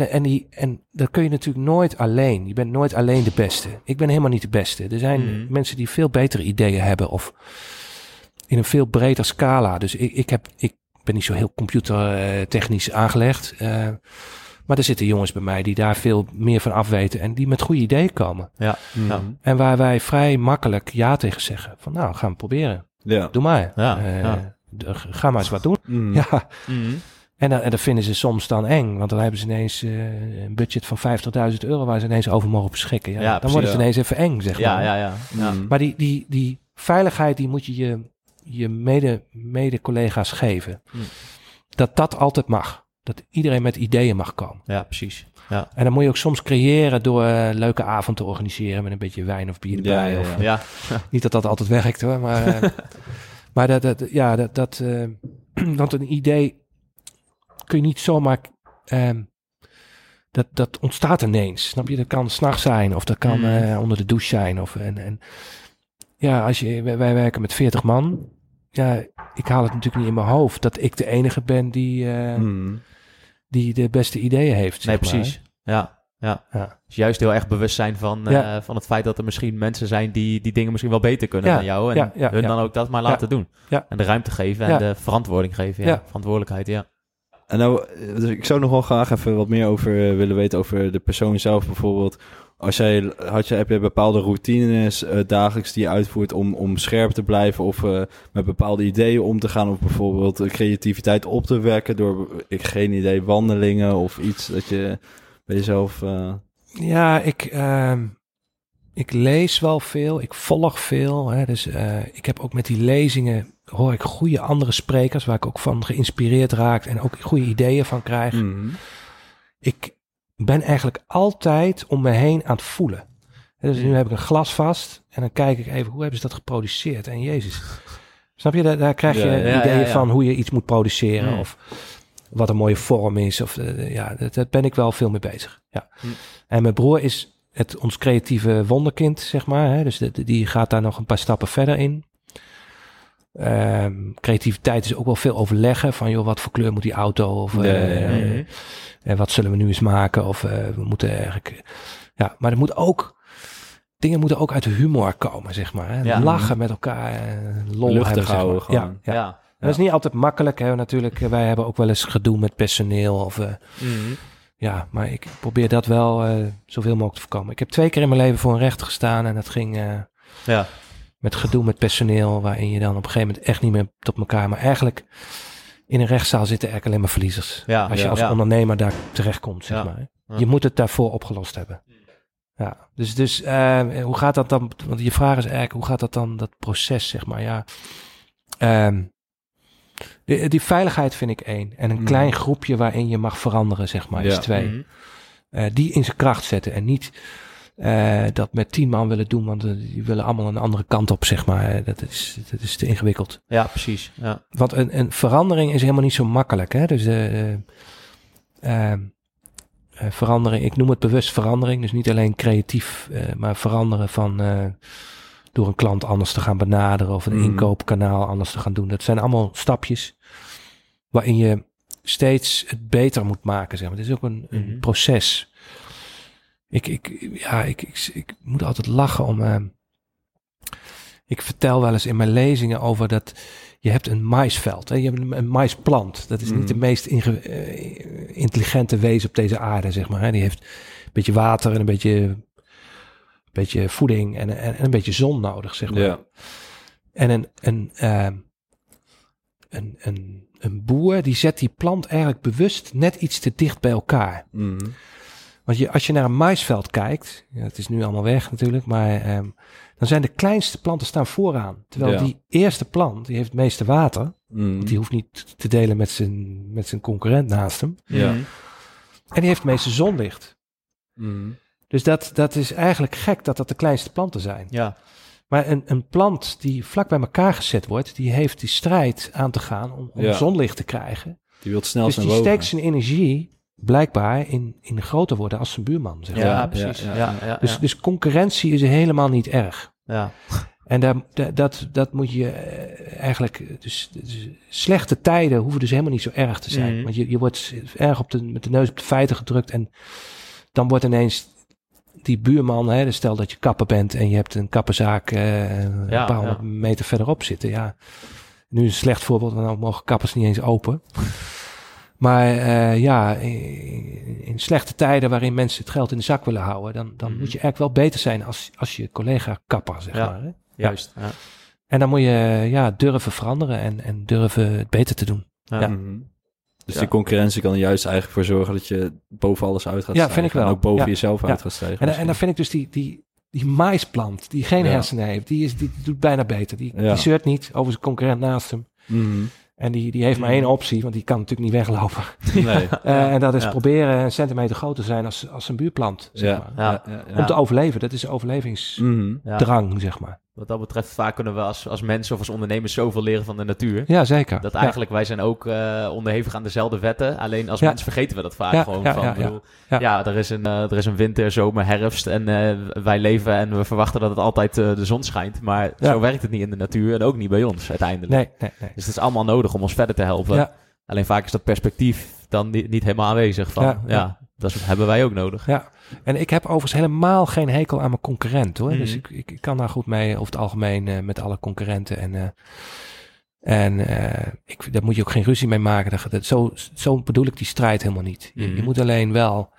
En, en, die, en dat kun je natuurlijk nooit alleen. Je bent nooit alleen de beste. Ik ben helemaal niet de beste. Er zijn Mhm. mensen die veel betere ideeën hebben of in een veel breder scala. Dus ik, ik, heb, ik ben niet zo heel computertechnisch aangelegd. eh, maar er zitten jongens bij mij die daar veel meer van afweten en die met goede ideeën komen. Ja. Mm. Ja. En waar wij vrij makkelijk ja tegen zeggen. Van nou, gaan we proberen. Ja. Doe maar. Ja, Eh, ja. Ga maar eens wat doen. Mm. Ja, Mhm. En, dan, en dat vinden ze soms dan eng, want dan hebben ze ineens eh, een budget van 50.000 euro waar ze ineens over mogen beschikken. Ja, Ja, dan precies, worden ze ineens even eng, zeg ja, maar. ja, ja. ja. Mm. Maar die, die, die veiligheid, die moet je je, je mede, mede-collega's geven. Hmm. Dat dat altijd mag. Dat iedereen met ideeën mag komen. Ja, precies. Ja. En dan moet je ook soms creëren door eh, een leuke avond te organiseren met een beetje wijn of bier Ja, erbij. ja, Of, Ja. Niet dat dat altijd werkt hoor, maar, eh, maar dat, dat, ja, dat, dat eh, want een idee kun je niet zomaar, ehm, dat, dat ontstaat ineens, snap je? Dat kan s'nachts zijn of dat kan Mm. eh, onder de douche zijn. Of, en, en, ja, als je, wij, wij werken met 40 man, ja, ik haal het natuurlijk niet in mijn hoofd dat ik de enige ben die, eh, Mm. die de beste ideeën heeft. Nee, maar, precies. Ja. Ja. Ja. Dus juist heel erg bewust zijn van, eh, van het feit dat er misschien mensen zijn die die dingen misschien wel beter kunnen Ja, dan jou. En ja, ja, hun dan ook dat maar laten doen. Ja. En de ruimte geven en de verantwoording geven. Ja. Verantwoordelijkheid, ja. En nou, eh, dus ik zou nog wel graag even wat meer over eh, willen weten over de persoon zelf bijvoorbeeld. Als jij, had je, heb je bepaalde routines eh, dagelijks die je uitvoert om, om scherp te blijven of met bepaalde ideeën om te gaan of bijvoorbeeld creativiteit op te wekken door, ik geen idee, wandelingen of iets dat je bij jezelf... Ja, ik, ehm, ik lees wel veel, ik volg veel. Hè, dus ik heb ook met die lezingen, hoor ik goede andere sprekers waar ik ook van geïnspireerd raak en ook goede ideeën van krijg. mhm. Ik ben eigenlijk altijd om me heen aan het voelen. Dus nu Mm. heb ik een glas vast en dan kijk ik even, hoe hebben ze dat geproduceerd? En jezus, snap je, daar, daar krijg je Ja, ja, ja, ideeën ja. van hoe je iets moet produceren Mm. of wat een mooie vorm is. Of, eh, ja, dat, dat ben ik wel veel mee bezig. Ja. Mm. En mijn broer is het, ons creatieve wonderkind, zeg maar. Hè? Dus de- de- die gaat daar nog een paar stappen verder in. Um, creativiteit is ook wel veel overleggen van joh, wat voor kleur moet die auto of uh, en wat zullen we nu eens maken of uh, we moeten eigenlijk ja, maar er moet ook dingen moeten ook uit de humor komen, zeg maar. Hè? Ja. Lachen met elkaar, uh, lol Luchtig hebben, houden, zeg maar. ja, ja. ja. Dat is niet altijd makkelijk, hè? natuurlijk. Wij hebben ook wel eens gedoe met personeel of mm -hmm. Ja, maar ik probeer dat wel uh, zoveel mogelijk te voorkomen. Ik heb twee keer in mijn leven voor een rechter gestaan en dat ging uh, ja. Met gedoe met personeel, waarin je dan op een gegeven moment echt niet meer tot elkaar, maar eigenlijk in een rechtszaal zitten eigenlijk alleen maar verliezers. Ja, als je als ondernemer daar terechtkomt, zeg maar. Je moet het daarvoor opgelost hebben. Ja, dus, dus uh, hoe gaat dat dan? Want je vraag is eigenlijk, hoe gaat dat dan, dat proces, zeg maar? Ja, um, die, die, veiligheid vind ik één. En een mhm. klein groepje waarin je mag veranderen, zeg maar, is twee. Mm die in zijn kracht zetten en niet uh, dat met tien man willen doen, want die willen allemaal een andere kant op, zeg maar. Dat is, dat is te ingewikkeld. Ja, precies. Ja. Want een, een verandering is helemaal niet zo makkelijk. Hè? Dus uh, verandering, ik noem het bewust verandering, dus niet alleen creatief, maar veranderen van door een klant anders te gaan benaderen of een mm. inkoopkanaal anders te gaan doen. Dat zijn allemaal stapjes waarin je steeds het beter moet maken. Zeg maar. Het is ook een, een mhm. proces. Ik, ik, ja, ik, ik, ik, moet altijd lachen om. Uh, ik vertel wel eens in mijn lezingen over dat je hebt een maisveld. Hè? Je hebt een, een maisplant. Dat is niet de mhm. meest uh, intelligente wezen op deze aarde, zeg maar. Hè? Die heeft een beetje water en een beetje beetje voeding en, en, een beetje zon nodig, zeg maar. Ja. En een, een, uh, een, een, een boer die zet die plant eigenlijk bewust net iets te dicht bij elkaar. Mm. Want je, als je naar een maisveld kijkt, ja, het is nu allemaal weg natuurlijk, maar um, dan zijn de kleinste planten staan vooraan. Terwijl die eerste plant, die heeft het meeste water. Mm. Want die hoeft niet te delen met zijn, met zijn concurrent naast hem. Ja. En die heeft het meeste zonlicht. Mm. Dus dat, dat is eigenlijk gek dat dat de kleinste planten zijn. Ja. Maar een, een plant die vlak bij elkaar gezet wordt, die heeft die strijd aan te gaan om, om zonlicht te krijgen. Die wil snel dus die steekt zijn energie blijkbaar in, in groter worden als zijn buurman. Zeg maar. Ja, precies. Ja, ja, dus, dus concurrentie is helemaal niet erg. Ja. En daar, dat, dat moet je eh, eigenlijk. Dus, dus, slechte tijden hoeven dus helemaal niet zo erg te zijn. Mm. Want je, je wordt erg op de, met de neus op de feiten gedrukt. En dan wordt ineens die buurman, hè, dus stel dat je kapper bent en je hebt een kappenzaak uh, een paar honderd meter verderop zitten. Ja, nu is een slecht voorbeeld, want dan mogen kappers niet eens open. Maar uh, ja, in, in, slechte tijden waarin mensen het geld in de zak willen houden, dan, dan mhm. moet je eigenlijk wel beter zijn als, als je collega kapper, zeg maar. Hè? Juist. Ja. En dan moet je ja, durven veranderen en, en durven het beter te doen. Ja. Mhm. Dus die concurrentie kan er juist eigenlijk voor zorgen dat je boven alles uit gaat ja, vind ik wel. En ook boven jezelf uit gaat stijgen. En, en dan vind ik dus die, die, die maisplant, die geen hersenen heeft, die, is, die doet bijna beter. Die, die zeurt niet over zijn concurrent naast hem. Mm En die, die heeft maar één optie, want die kan natuurlijk niet weglopen. Nee. uh, en dat is proberen een centimeter groter te zijn als, als een buurplant. Zeg maar. Om te overleven. Dat is overlevingsdrang, mm zeg maar. Wat dat betreft, vaak kunnen we als, als mensen of als ondernemers zoveel leren van de natuur. Ja, zeker. Dat eigenlijk, wij zijn ook uh, onderhevig aan dezelfde wetten. Alleen als mens vergeten we dat vaak gewoon. van, bedoel, ja, er, is een, uh, er is een winter, zomer, herfst. En uh, wij leven en we verwachten dat het altijd de zon schijnt. Maar zo werkt het niet in de natuur en ook niet bij ons uiteindelijk. Nee, nee, nee. Dus het is allemaal nodig om ons verder te helpen. Alleen vaak is dat perspectief dan niet, niet helemaal aanwezig. Van, ja, dat hebben wij ook nodig. Ja, en ik heb overigens helemaal geen hekel aan mijn concurrent hoor. Dus mhm. ik, ik, kan daar goed mee over het algemeen uh, met alle concurrenten. En, uh, en uh, ik, daar moet je ook geen ruzie mee maken. Dat, dat, zo, zo bedoel ik die strijd helemaal niet. Je, je mhm. moet alleen wel,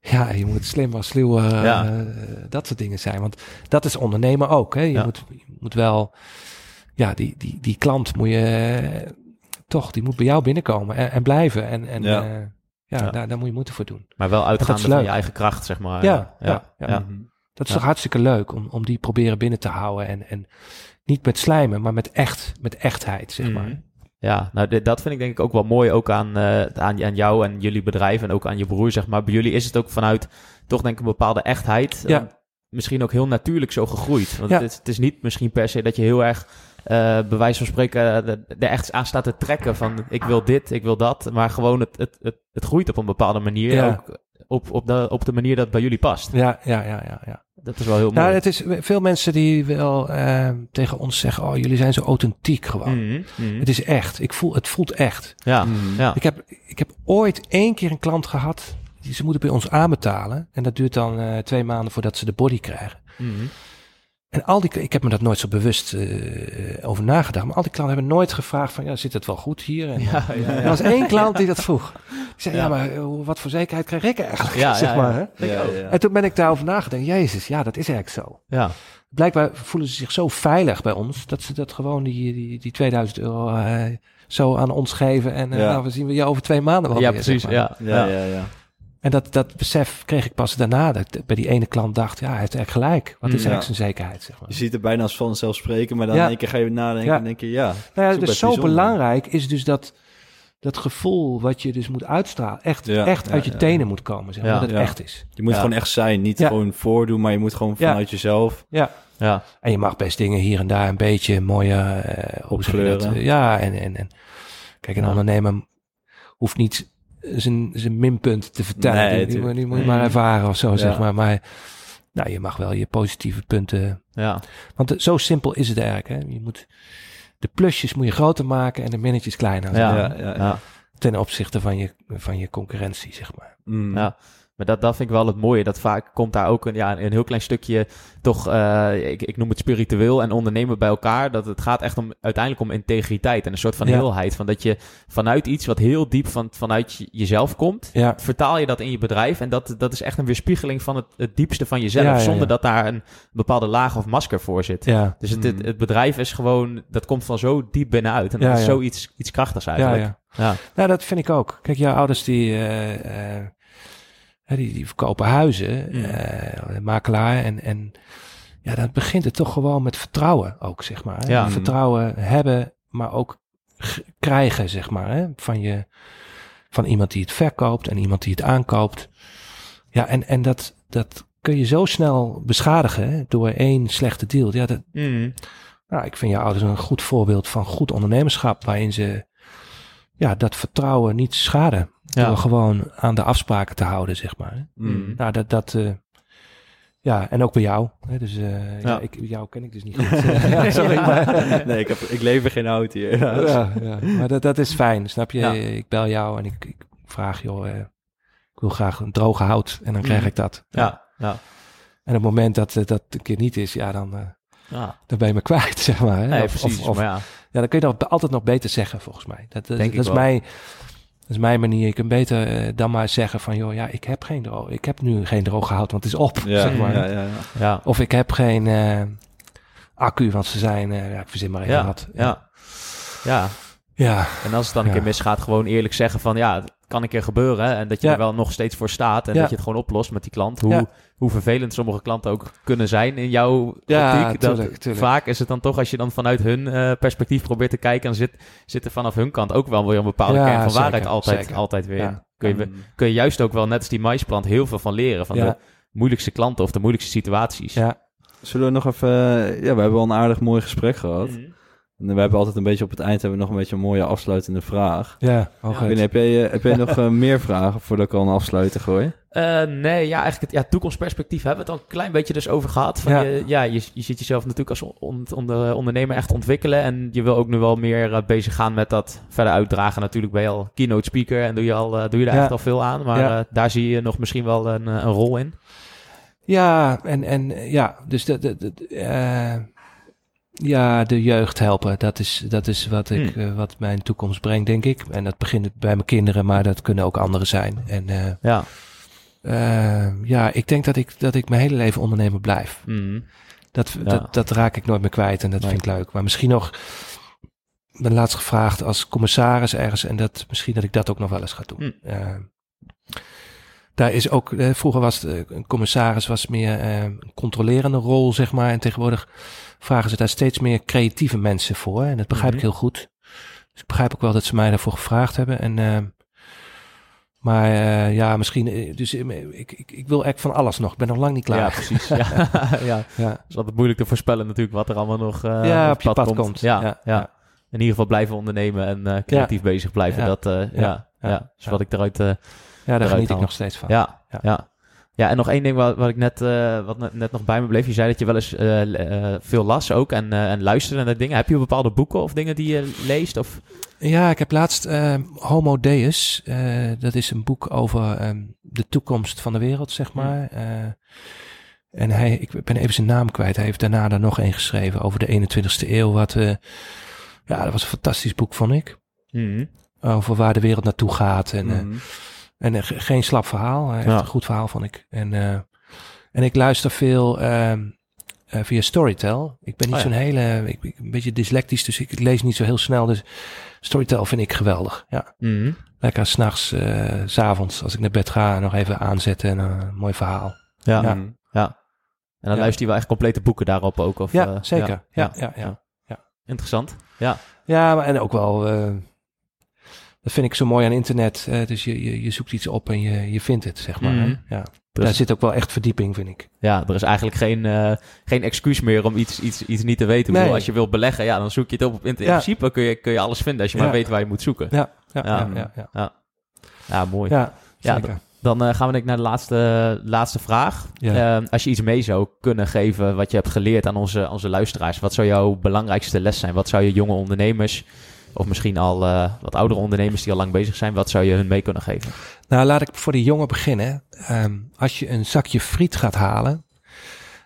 ja, je moet slim als sluw, ja. dat soort dingen zijn. Want dat is ondernemen ook. Hè? Je, ja. moet, je moet wel, ja, die, die, die klant moet je toch, die moet bij jou binnenkomen en, en blijven. En, en ja. Ja, Daar, daar moet je moeten voor doen. Maar wel uitgaande van je eigen kracht, zeg maar. Ja, ja, ja. Mhm. Dat is toch hartstikke leuk om, om die proberen binnen te houden. En, en niet met slijmen, maar met echt, met echtheid, zeg maar. Mhm. Ja, nou dat vind ik denk ik ook wel mooi, ook aan, uh, aan, aan jou en jullie bedrijf en ook aan je broer, zeg maar. Bij jullie is het ook vanuit toch denk ik een bepaalde echtheid. Ja. misschien ook heel natuurlijk zo gegroeid. Want ja. het, het, is niet misschien per se dat je heel erg uh, bij wijze van spreken er echt aan staat te trekken van ik wil dit, ik wil dat. Maar gewoon het, het, het, het groeit op een bepaalde manier. Ook op, op, de, op de manier dat bij jullie past. Ja, ja, ja, ja. ja. Dat is wel heel Nou, mooi. het is veel mensen die wel eh, tegen ons zeggen: Oh, jullie zijn zo authentiek gewoon. Mhm, mhm. Het is echt. Ik voel, het voelt echt. Ja, Mhm. ja. Ik heb, ik heb ooit één keer een klant gehad. Die, ze moeten bij ons aanbetalen. En dat duurt dan eh, twee maanden voordat ze de body krijgen. Mhm. En al die, ik heb me dat nooit zo bewust eh, over nagedacht. Maar al die klanten hebben nooit gevraagd van, ja, zit het wel goed hier? En, Ja, ja, Er was één klant die dat vroeg. Die zei, ja, Ja. maar eh, wat voor zekerheid krijg ik eigenlijk? Ja, zeg ja, maar, ja. hè? Ja, ja. En toen ben ik daarover nagedacht. Jezus, ja, dat is eigenlijk zo. Ja. Blijkbaar voelen ze zich zo veilig bij ons, dat ze dat gewoon die, die, die 2000 euro eh, zo aan ons geven. En eh, Ja. nou, we zien we je over twee maanden wel ja, weer, precies. zeg maar. Ja, Ja, ja. ja, ja. En dat, dat besef kreeg ik pas daarna. Dat ik bij die ene klant dacht, ja, hij heeft echt gelijk. Wat is eigenlijk zijn zekerheid, zeg maar. Je ziet het bijna als vanzelfsprekend, maar dan Ja. in één keer ga je nadenken Ja. en denk je, ja. Nou ja, dus zo bijzonder. belangrijk is dus dat, dat gevoel wat je dus moet uitstralen, echt, Ja, echt ja, uit je ja, tenen ja. moet komen, zeg maar, Ja. dat het Ja. echt is. Je moet Ja. gewoon echt zijn, niet Ja. gewoon voordoen, maar je moet gewoon Ja. vanuit jezelf. Ja. Ja. En je mag best dingen hier en daar een beetje mooie? Opkleuren. Ja, en, en, en kijk, een Ja. ondernemer hoeft niet zijn, zijn minpunt te vertellen. Nee, die, moet- die moet je maar ervaren of zo, Ja. zeg maar. Maar nou, je mag wel je positieve punten... Ja. Want eh, zo simpel is het eigenlijk. Hè? Je moet, de plusjes moet je groter maken en de minnetjes kleiner. Ja. ja, ja. Ja. Ten opzichte van je, van je concurrentie, zeg maar. Mm. Ja. Maar dat, dat vind ik wel het mooie. Dat vaak komt daar ook een, ja, een heel klein stukje toch, eh, ik, ik noem het spiritueel en ondernemen bij elkaar. Dat het gaat echt om uiteindelijk om integriteit en een soort van Ja. heelheid. Van dat je vanuit iets wat heel diep van, vanuit je- jezelf komt, Ja, vertaal je dat in je bedrijf. En dat, dat is echt een weerspiegeling van het, het diepste van jezelf. Ja, zonder dat daar een bepaalde laag of masker voor zit. Dus het, het, Mm. het bedrijf is gewoon, dat komt van zo diep binnenuit. En dat is zoiets iets krachtigs eigenlijk. ja. Ja. Nou, dat vind ik ook. Kijk, jouw ouders die, eh, eh, die, die verkopen huizen, eh, makelaar. En, en ja, dan begint het toch gewoon met vertrouwen ook, zeg maar. Ja. Vertrouwen hebben, maar ook krijgen, zeg maar. Hè? Van, je, van iemand die het verkoopt en iemand die het aankoopt. Ja, en, en dat, dat kun je zo snel beschadigen hè, door één slechte deal. Ja, dat, Mm. nou, ik vind jouw ouders een goed voorbeeld van goed ondernemerschap, waarin ze ja, dat vertrouwen niet schaden. Ja. Door gewoon aan de afspraken te houden, zeg maar. Mm. Nou, dat, dat eh, ja, en ook bij jou. Hè, dus eh, ja. Ik, jou ken ik dus niet goed. ja, sorry, maar, Nee, ik, heb, ik lever geen hout hier. ja, ja, maar dat, dat is fijn, snap je? Ja. Ik bel jou en ik, ik vraag, joh, eh, ik wil graag een droge hout en dan krijg Mm. ik dat. Ja. Ja. En op het moment dat dat een keer niet is, ja, dan, eh, ja. dan ben je me kwijt, zeg maar. Hè? Nee, Of- precies. Of, of, maar ja. Ja, dan kun je dat altijd nog beter zeggen, volgens mij. Dat, dat, Denk ik dat is wel. mijn, dat is mijn manier. Je kunt beter eh, dan maar zeggen van, joh, ja, ik heb geen droog, ik heb nu geen droog gehouden, want het is op, Ja, zeg maar. ja, ja, ja. Ja. Of ik heb geen eh, accu, want ze zijn, eh, ja, ik verzin maar even Ja. wat. Ja. Ja. Ja, En als het dan een Ja. keer misgaat, gewoon eerlijk zeggen van ja, kan een keer gebeuren. hè, En dat je Ja. er wel nog steeds voor staat. En Ja. dat je het gewoon oplost met die klant. Hoe, Ja. hoe vervelend sommige klanten ook kunnen zijn in jouw Ja, optiek. Dat, tuurlijk, tuurlijk. Vaak is het dan toch, als je dan vanuit hun eh, perspectief probeert te kijken, dan zit, zit er vanaf hun kant ook wel weer een bepaalde Ja, kern van zeker, waarheid altijd, zeker. altijd weer. Kun, je, kun je juist ook wel, net als die maisplant, heel veel van leren. Van Ja. de moeilijkste klanten of de moeilijkste situaties. ja, Zullen we nog even... Ja, we hebben al een aardig mooi gesprek gehad. Mhm. En we hebben altijd een beetje op het eind hebben we nog een beetje een mooie afsluitende vraag. ja, oh, heb jij, eh, heb jij nog eh, meer vragen voordat ik al een afsluiter gooi? Eh, nee, ja, eigenlijk het ja, toekomstperspectief hebben we het al een klein beetje dus over gehad. Van Ja. Je, ja, je, je ziet jezelf natuurlijk als on- onder- ondernemer echt ontwikkelen. En je wil ook nu wel meer eh, bezig gaan met dat verder uitdragen. Natuurlijk ben je al keynote speaker en doe je, al, doe je daar Ja. echt al veel aan. Maar Ja. eh, daar zie je nog misschien wel een, een rol in. Ja, en, en ja, dus de, de, de, eh, ja, de jeugd helpen, dat is, dat is wat, ik, Hmm. eh, wat mijn toekomst brengt, denk ik. En dat begint bij mijn kinderen, maar dat kunnen ook anderen zijn. En eh, Ja. eh, ja, ik denk dat ik, dat ik mijn hele leven ondernemer blijf. Mhm. Dat, Ja. dat, dat raak ik nooit meer kwijt en dat Nee. vind ik leuk. Maar misschien nog, ik ben laatst gevraagd als commissaris ergens en dat, misschien dat ik dat ook nog wel eens ga doen. Hmm. Daar is ook, eh, vroeger was eh, een commissaris was meer eh, een controlerende rol, zeg maar. En tegenwoordig vragen ze daar steeds meer creatieve mensen voor. En dat begrijp Mhm. ik heel goed. Dus ik begrijp ook wel dat ze mij daarvoor gevraagd hebben. En, eh, maar eh, ja, misschien, eh, dus ik, ik, ik wil echt van alles nog. Ik ben nog lang niet klaar. Ja, precies. ja. ja. Ja. Het is altijd moeilijk te voorspellen natuurlijk wat er allemaal nog eh, Ja, op je pad komt. Ja, Ja, ja, ja. In ieder geval blijven ondernemen en creatief bezig blijven. Dat, ja, ja, ja. Dus wat ik eruit... Ja, daar geniet ik nog steeds van. Ja, Ja. Ja. En nog één ding wat, wat ik net, uh, wat net nog bij me bleef. Je zei dat je wel eens uh, veel las ook en, en luisterde naar dingen. Heb je bepaalde boeken of dingen die je leest? Of? Ja, ik heb laatst Homo Deus. dat is een boek over um, de toekomst van de wereld, zeg hmm. maar. en hij, ik ben even zijn naam kwijt. Hij heeft daarna er nog één geschreven over de 21ste eeuw. Wat, ja, dat was een fantastisch boek, vond ik. Mm. Over waar de wereld naartoe gaat. En, mm. En uh, geen slap verhaal. Hij heeft een goed verhaal, vond ik. En, uh, en ik luister veel uh, via Storytel. Ik ben niet oh, zo'n hele... Ik ben een beetje dyslectisch, dus ik lees niet zo heel snel. Dus Storytel vind ik geweldig. Ja. Mm. Lekker s'nachts, uh, s'avonds, als ik naar bed ga, nog even aanzetten. En een mooi verhaal. Ja. ja. Mhm. ja. En dan ja. luister je wel echt complete boeken daarop ook? Of, ja, zeker. Ja, ja, ja. ja, Interessant. Ja. Ja, maar en ook wel dat vind ik zo mooi aan internet. Uh, dus je, je, je, zoekt iets op en je, je vindt het, zeg maar. Mm. Ja. Dus, Daar zit ook wel echt verdieping, vind ik. Ja, er is eigenlijk geen, uh, geen excuus meer om iets, iets, iets niet te weten. Nee. Bedoel, als je wilt beleggen, ja, dan zoek je het op internet. In principe kun je, kun je alles vinden als je maar weet waar je moet zoeken. Ja, ja, ja. ja, ja. ja. mooi. Ja, zeker. Dan uh, gaan we naar de laatste, laatste vraag. Uh, als je iets mee zou kunnen geven wat je hebt geleerd aan onze, onze luisteraars, wat zou jouw belangrijkste les zijn? Wat zou je jonge ondernemers of misschien al uh, wat oudere ondernemers die al lang bezig zijn. Wat zou je hun mee kunnen geven? Nou, laat ik voor die jongen beginnen. Um, als je een zakje friet gaat halen,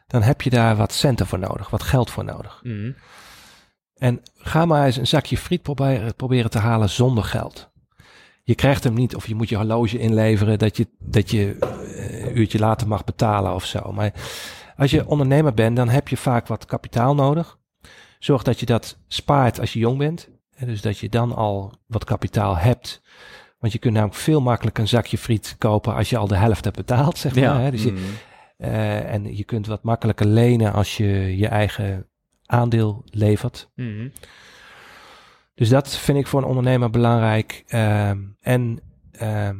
dan heb je daar wat centen voor nodig, wat geld voor nodig. Mm. En ga maar eens een zakje friet proberen, proberen te halen zonder geld. Je krijgt hem niet of je moet je horloge inleveren dat je, dat je uh, een uurtje later mag betalen of zo. Maar als je ondernemer bent, dan heb je vaak wat kapitaal nodig. Zorg dat je dat spaart als je jong bent dus dat je dan al wat kapitaal hebt. Want je kunt namelijk veel makkelijker een zakje friet kopen als je al de helft hebt betaald, zeg maar. Hè? Dus je, mm. uh, en je kunt wat makkelijker lenen als je je eigen aandeel levert. Mm. Dus dat vind ik voor een ondernemer belangrijk. Uh, en uh,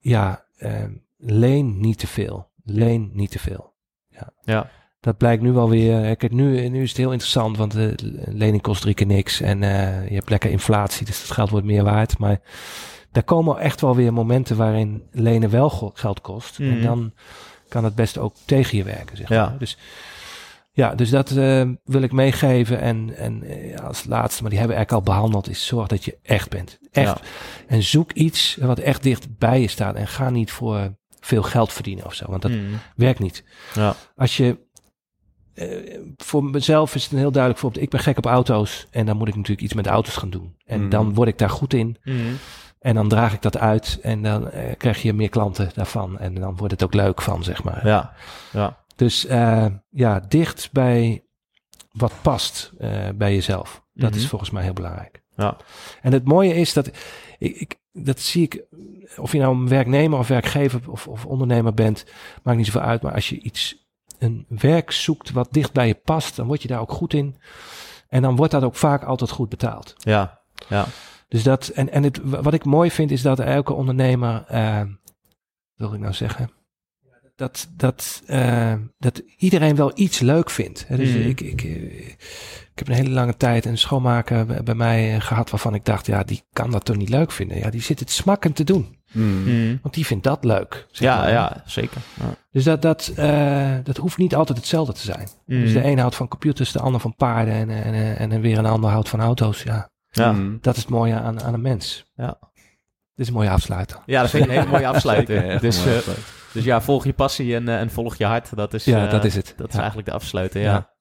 ja, ehm, leen niet te veel. Leen niet te veel. Ja. ja dat blijkt nu wel weer. Kijk, nu, nu is het heel interessant, want de lening kost drie keer niks. En uh, je hebt lekker inflatie, dus het geld wordt meer waard. Maar daar komen echt wel weer momenten waarin lenen wel geld kost. En mhm. dan kan het best ook tegen je werken, zeg maar. Dus ja, dus dat uh, wil ik meegeven. En, en uh, als laatste, maar die hebben we eigenlijk al behandeld, is zorg dat je echt bent. Echt. En zoek iets wat echt dicht bij je staat. En ga niet voor veel geld verdienen of zo, want dat mhm. werkt niet. Ja. Als je uh, voor mezelf is het een heel duidelijk voorbeeld. Ik ben gek op auto's en dan moet ik natuurlijk iets met auto's gaan doen. En mm. dan word ik daar goed in. Mm. En dan draag ik dat uit en dan uh, krijg je meer klanten daarvan. En dan wordt het ook leuk van, zeg maar. Ja, ja. Dus uh, ja, dicht bij wat past bij jezelf. Dat mm -hmm. is mhm. volgens mij heel belangrijk. Ja. En het mooie is dat ik, ik, dat zie ik, of je nou een werknemer of werkgever of, of ondernemer bent, maakt niet zoveel uit. Maar als je iets een werk zoekt wat dicht bij je past, dan word je daar ook goed in. En dan wordt dat ook vaak altijd goed betaald. Ja, ja. Dus dat, en, en het, wat ik mooi vind, is dat elke ondernemer, uh, wil ik nou zeggen, dat, dat, uh, dat iedereen wel iets leuk vindt. Dus mm. ik, ik, ik heb een hele lange tijd een schoonmaker bij mij gehad waarvan ik dacht, ja, die kan dat toch niet leuk vinden. Ja, die zit het smakkend te doen. Mm. mm. Want die vindt dat leuk. ja, maar. ja, zeker. Ja. Dus dat, dat, uh, dat hoeft niet altijd hetzelfde te zijn. Mm. Dus de een houdt van computers, de ander van paarden en, en, en, en weer een ander houdt van auto's. Ja, ja. Mm. dat is het mooie aan, aan een mens. Ja. Dit is een mooie afsluiter. Ja, dat vind ik een hele mooie afsluiter. dus, uh, dus ja, volg je passie en, uh, en volg je hart. Dat is, ja, dat is het. Dat is eigenlijk de afsluiter, ja.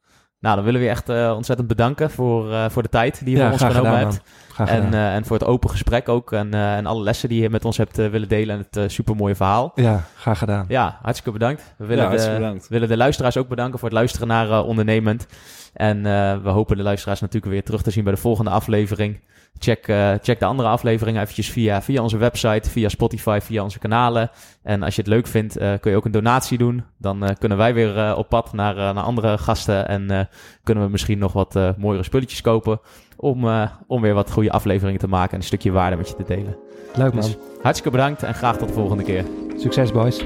Nou, dan willen we je echt uh, ontzettend bedanken voor, uh, voor de tijd die je ja, ons genomen gedaan, hebt. En, uh, en voor het open gesprek ook. En, en alle lessen die je met ons hebt willen delen. En het supermooie verhaal. Ja, graag gedaan. Ja, hartstikke bedankt. We willen, ja, de, bedankt. willen de luisteraars ook bedanken voor het luisteren naar Ondernemend. En we hopen de luisteraars natuurlijk weer terug te zien bij de volgende aflevering. Check, uh, check de andere afleveringen eventjes via, via onze website, via Spotify, via onze kanalen. En als je het leuk vindt, uh, kun je ook een donatie doen. Dan uh, kunnen wij weer op pad naar, naar andere gasten. En kunnen we misschien nog wat mooiere spulletjes kopen. Om, om weer wat goede afleveringen te maken en een stukje waarde met je te delen. Leuk man. Dus hartstikke bedankt en graag tot de volgende keer. Succes boys.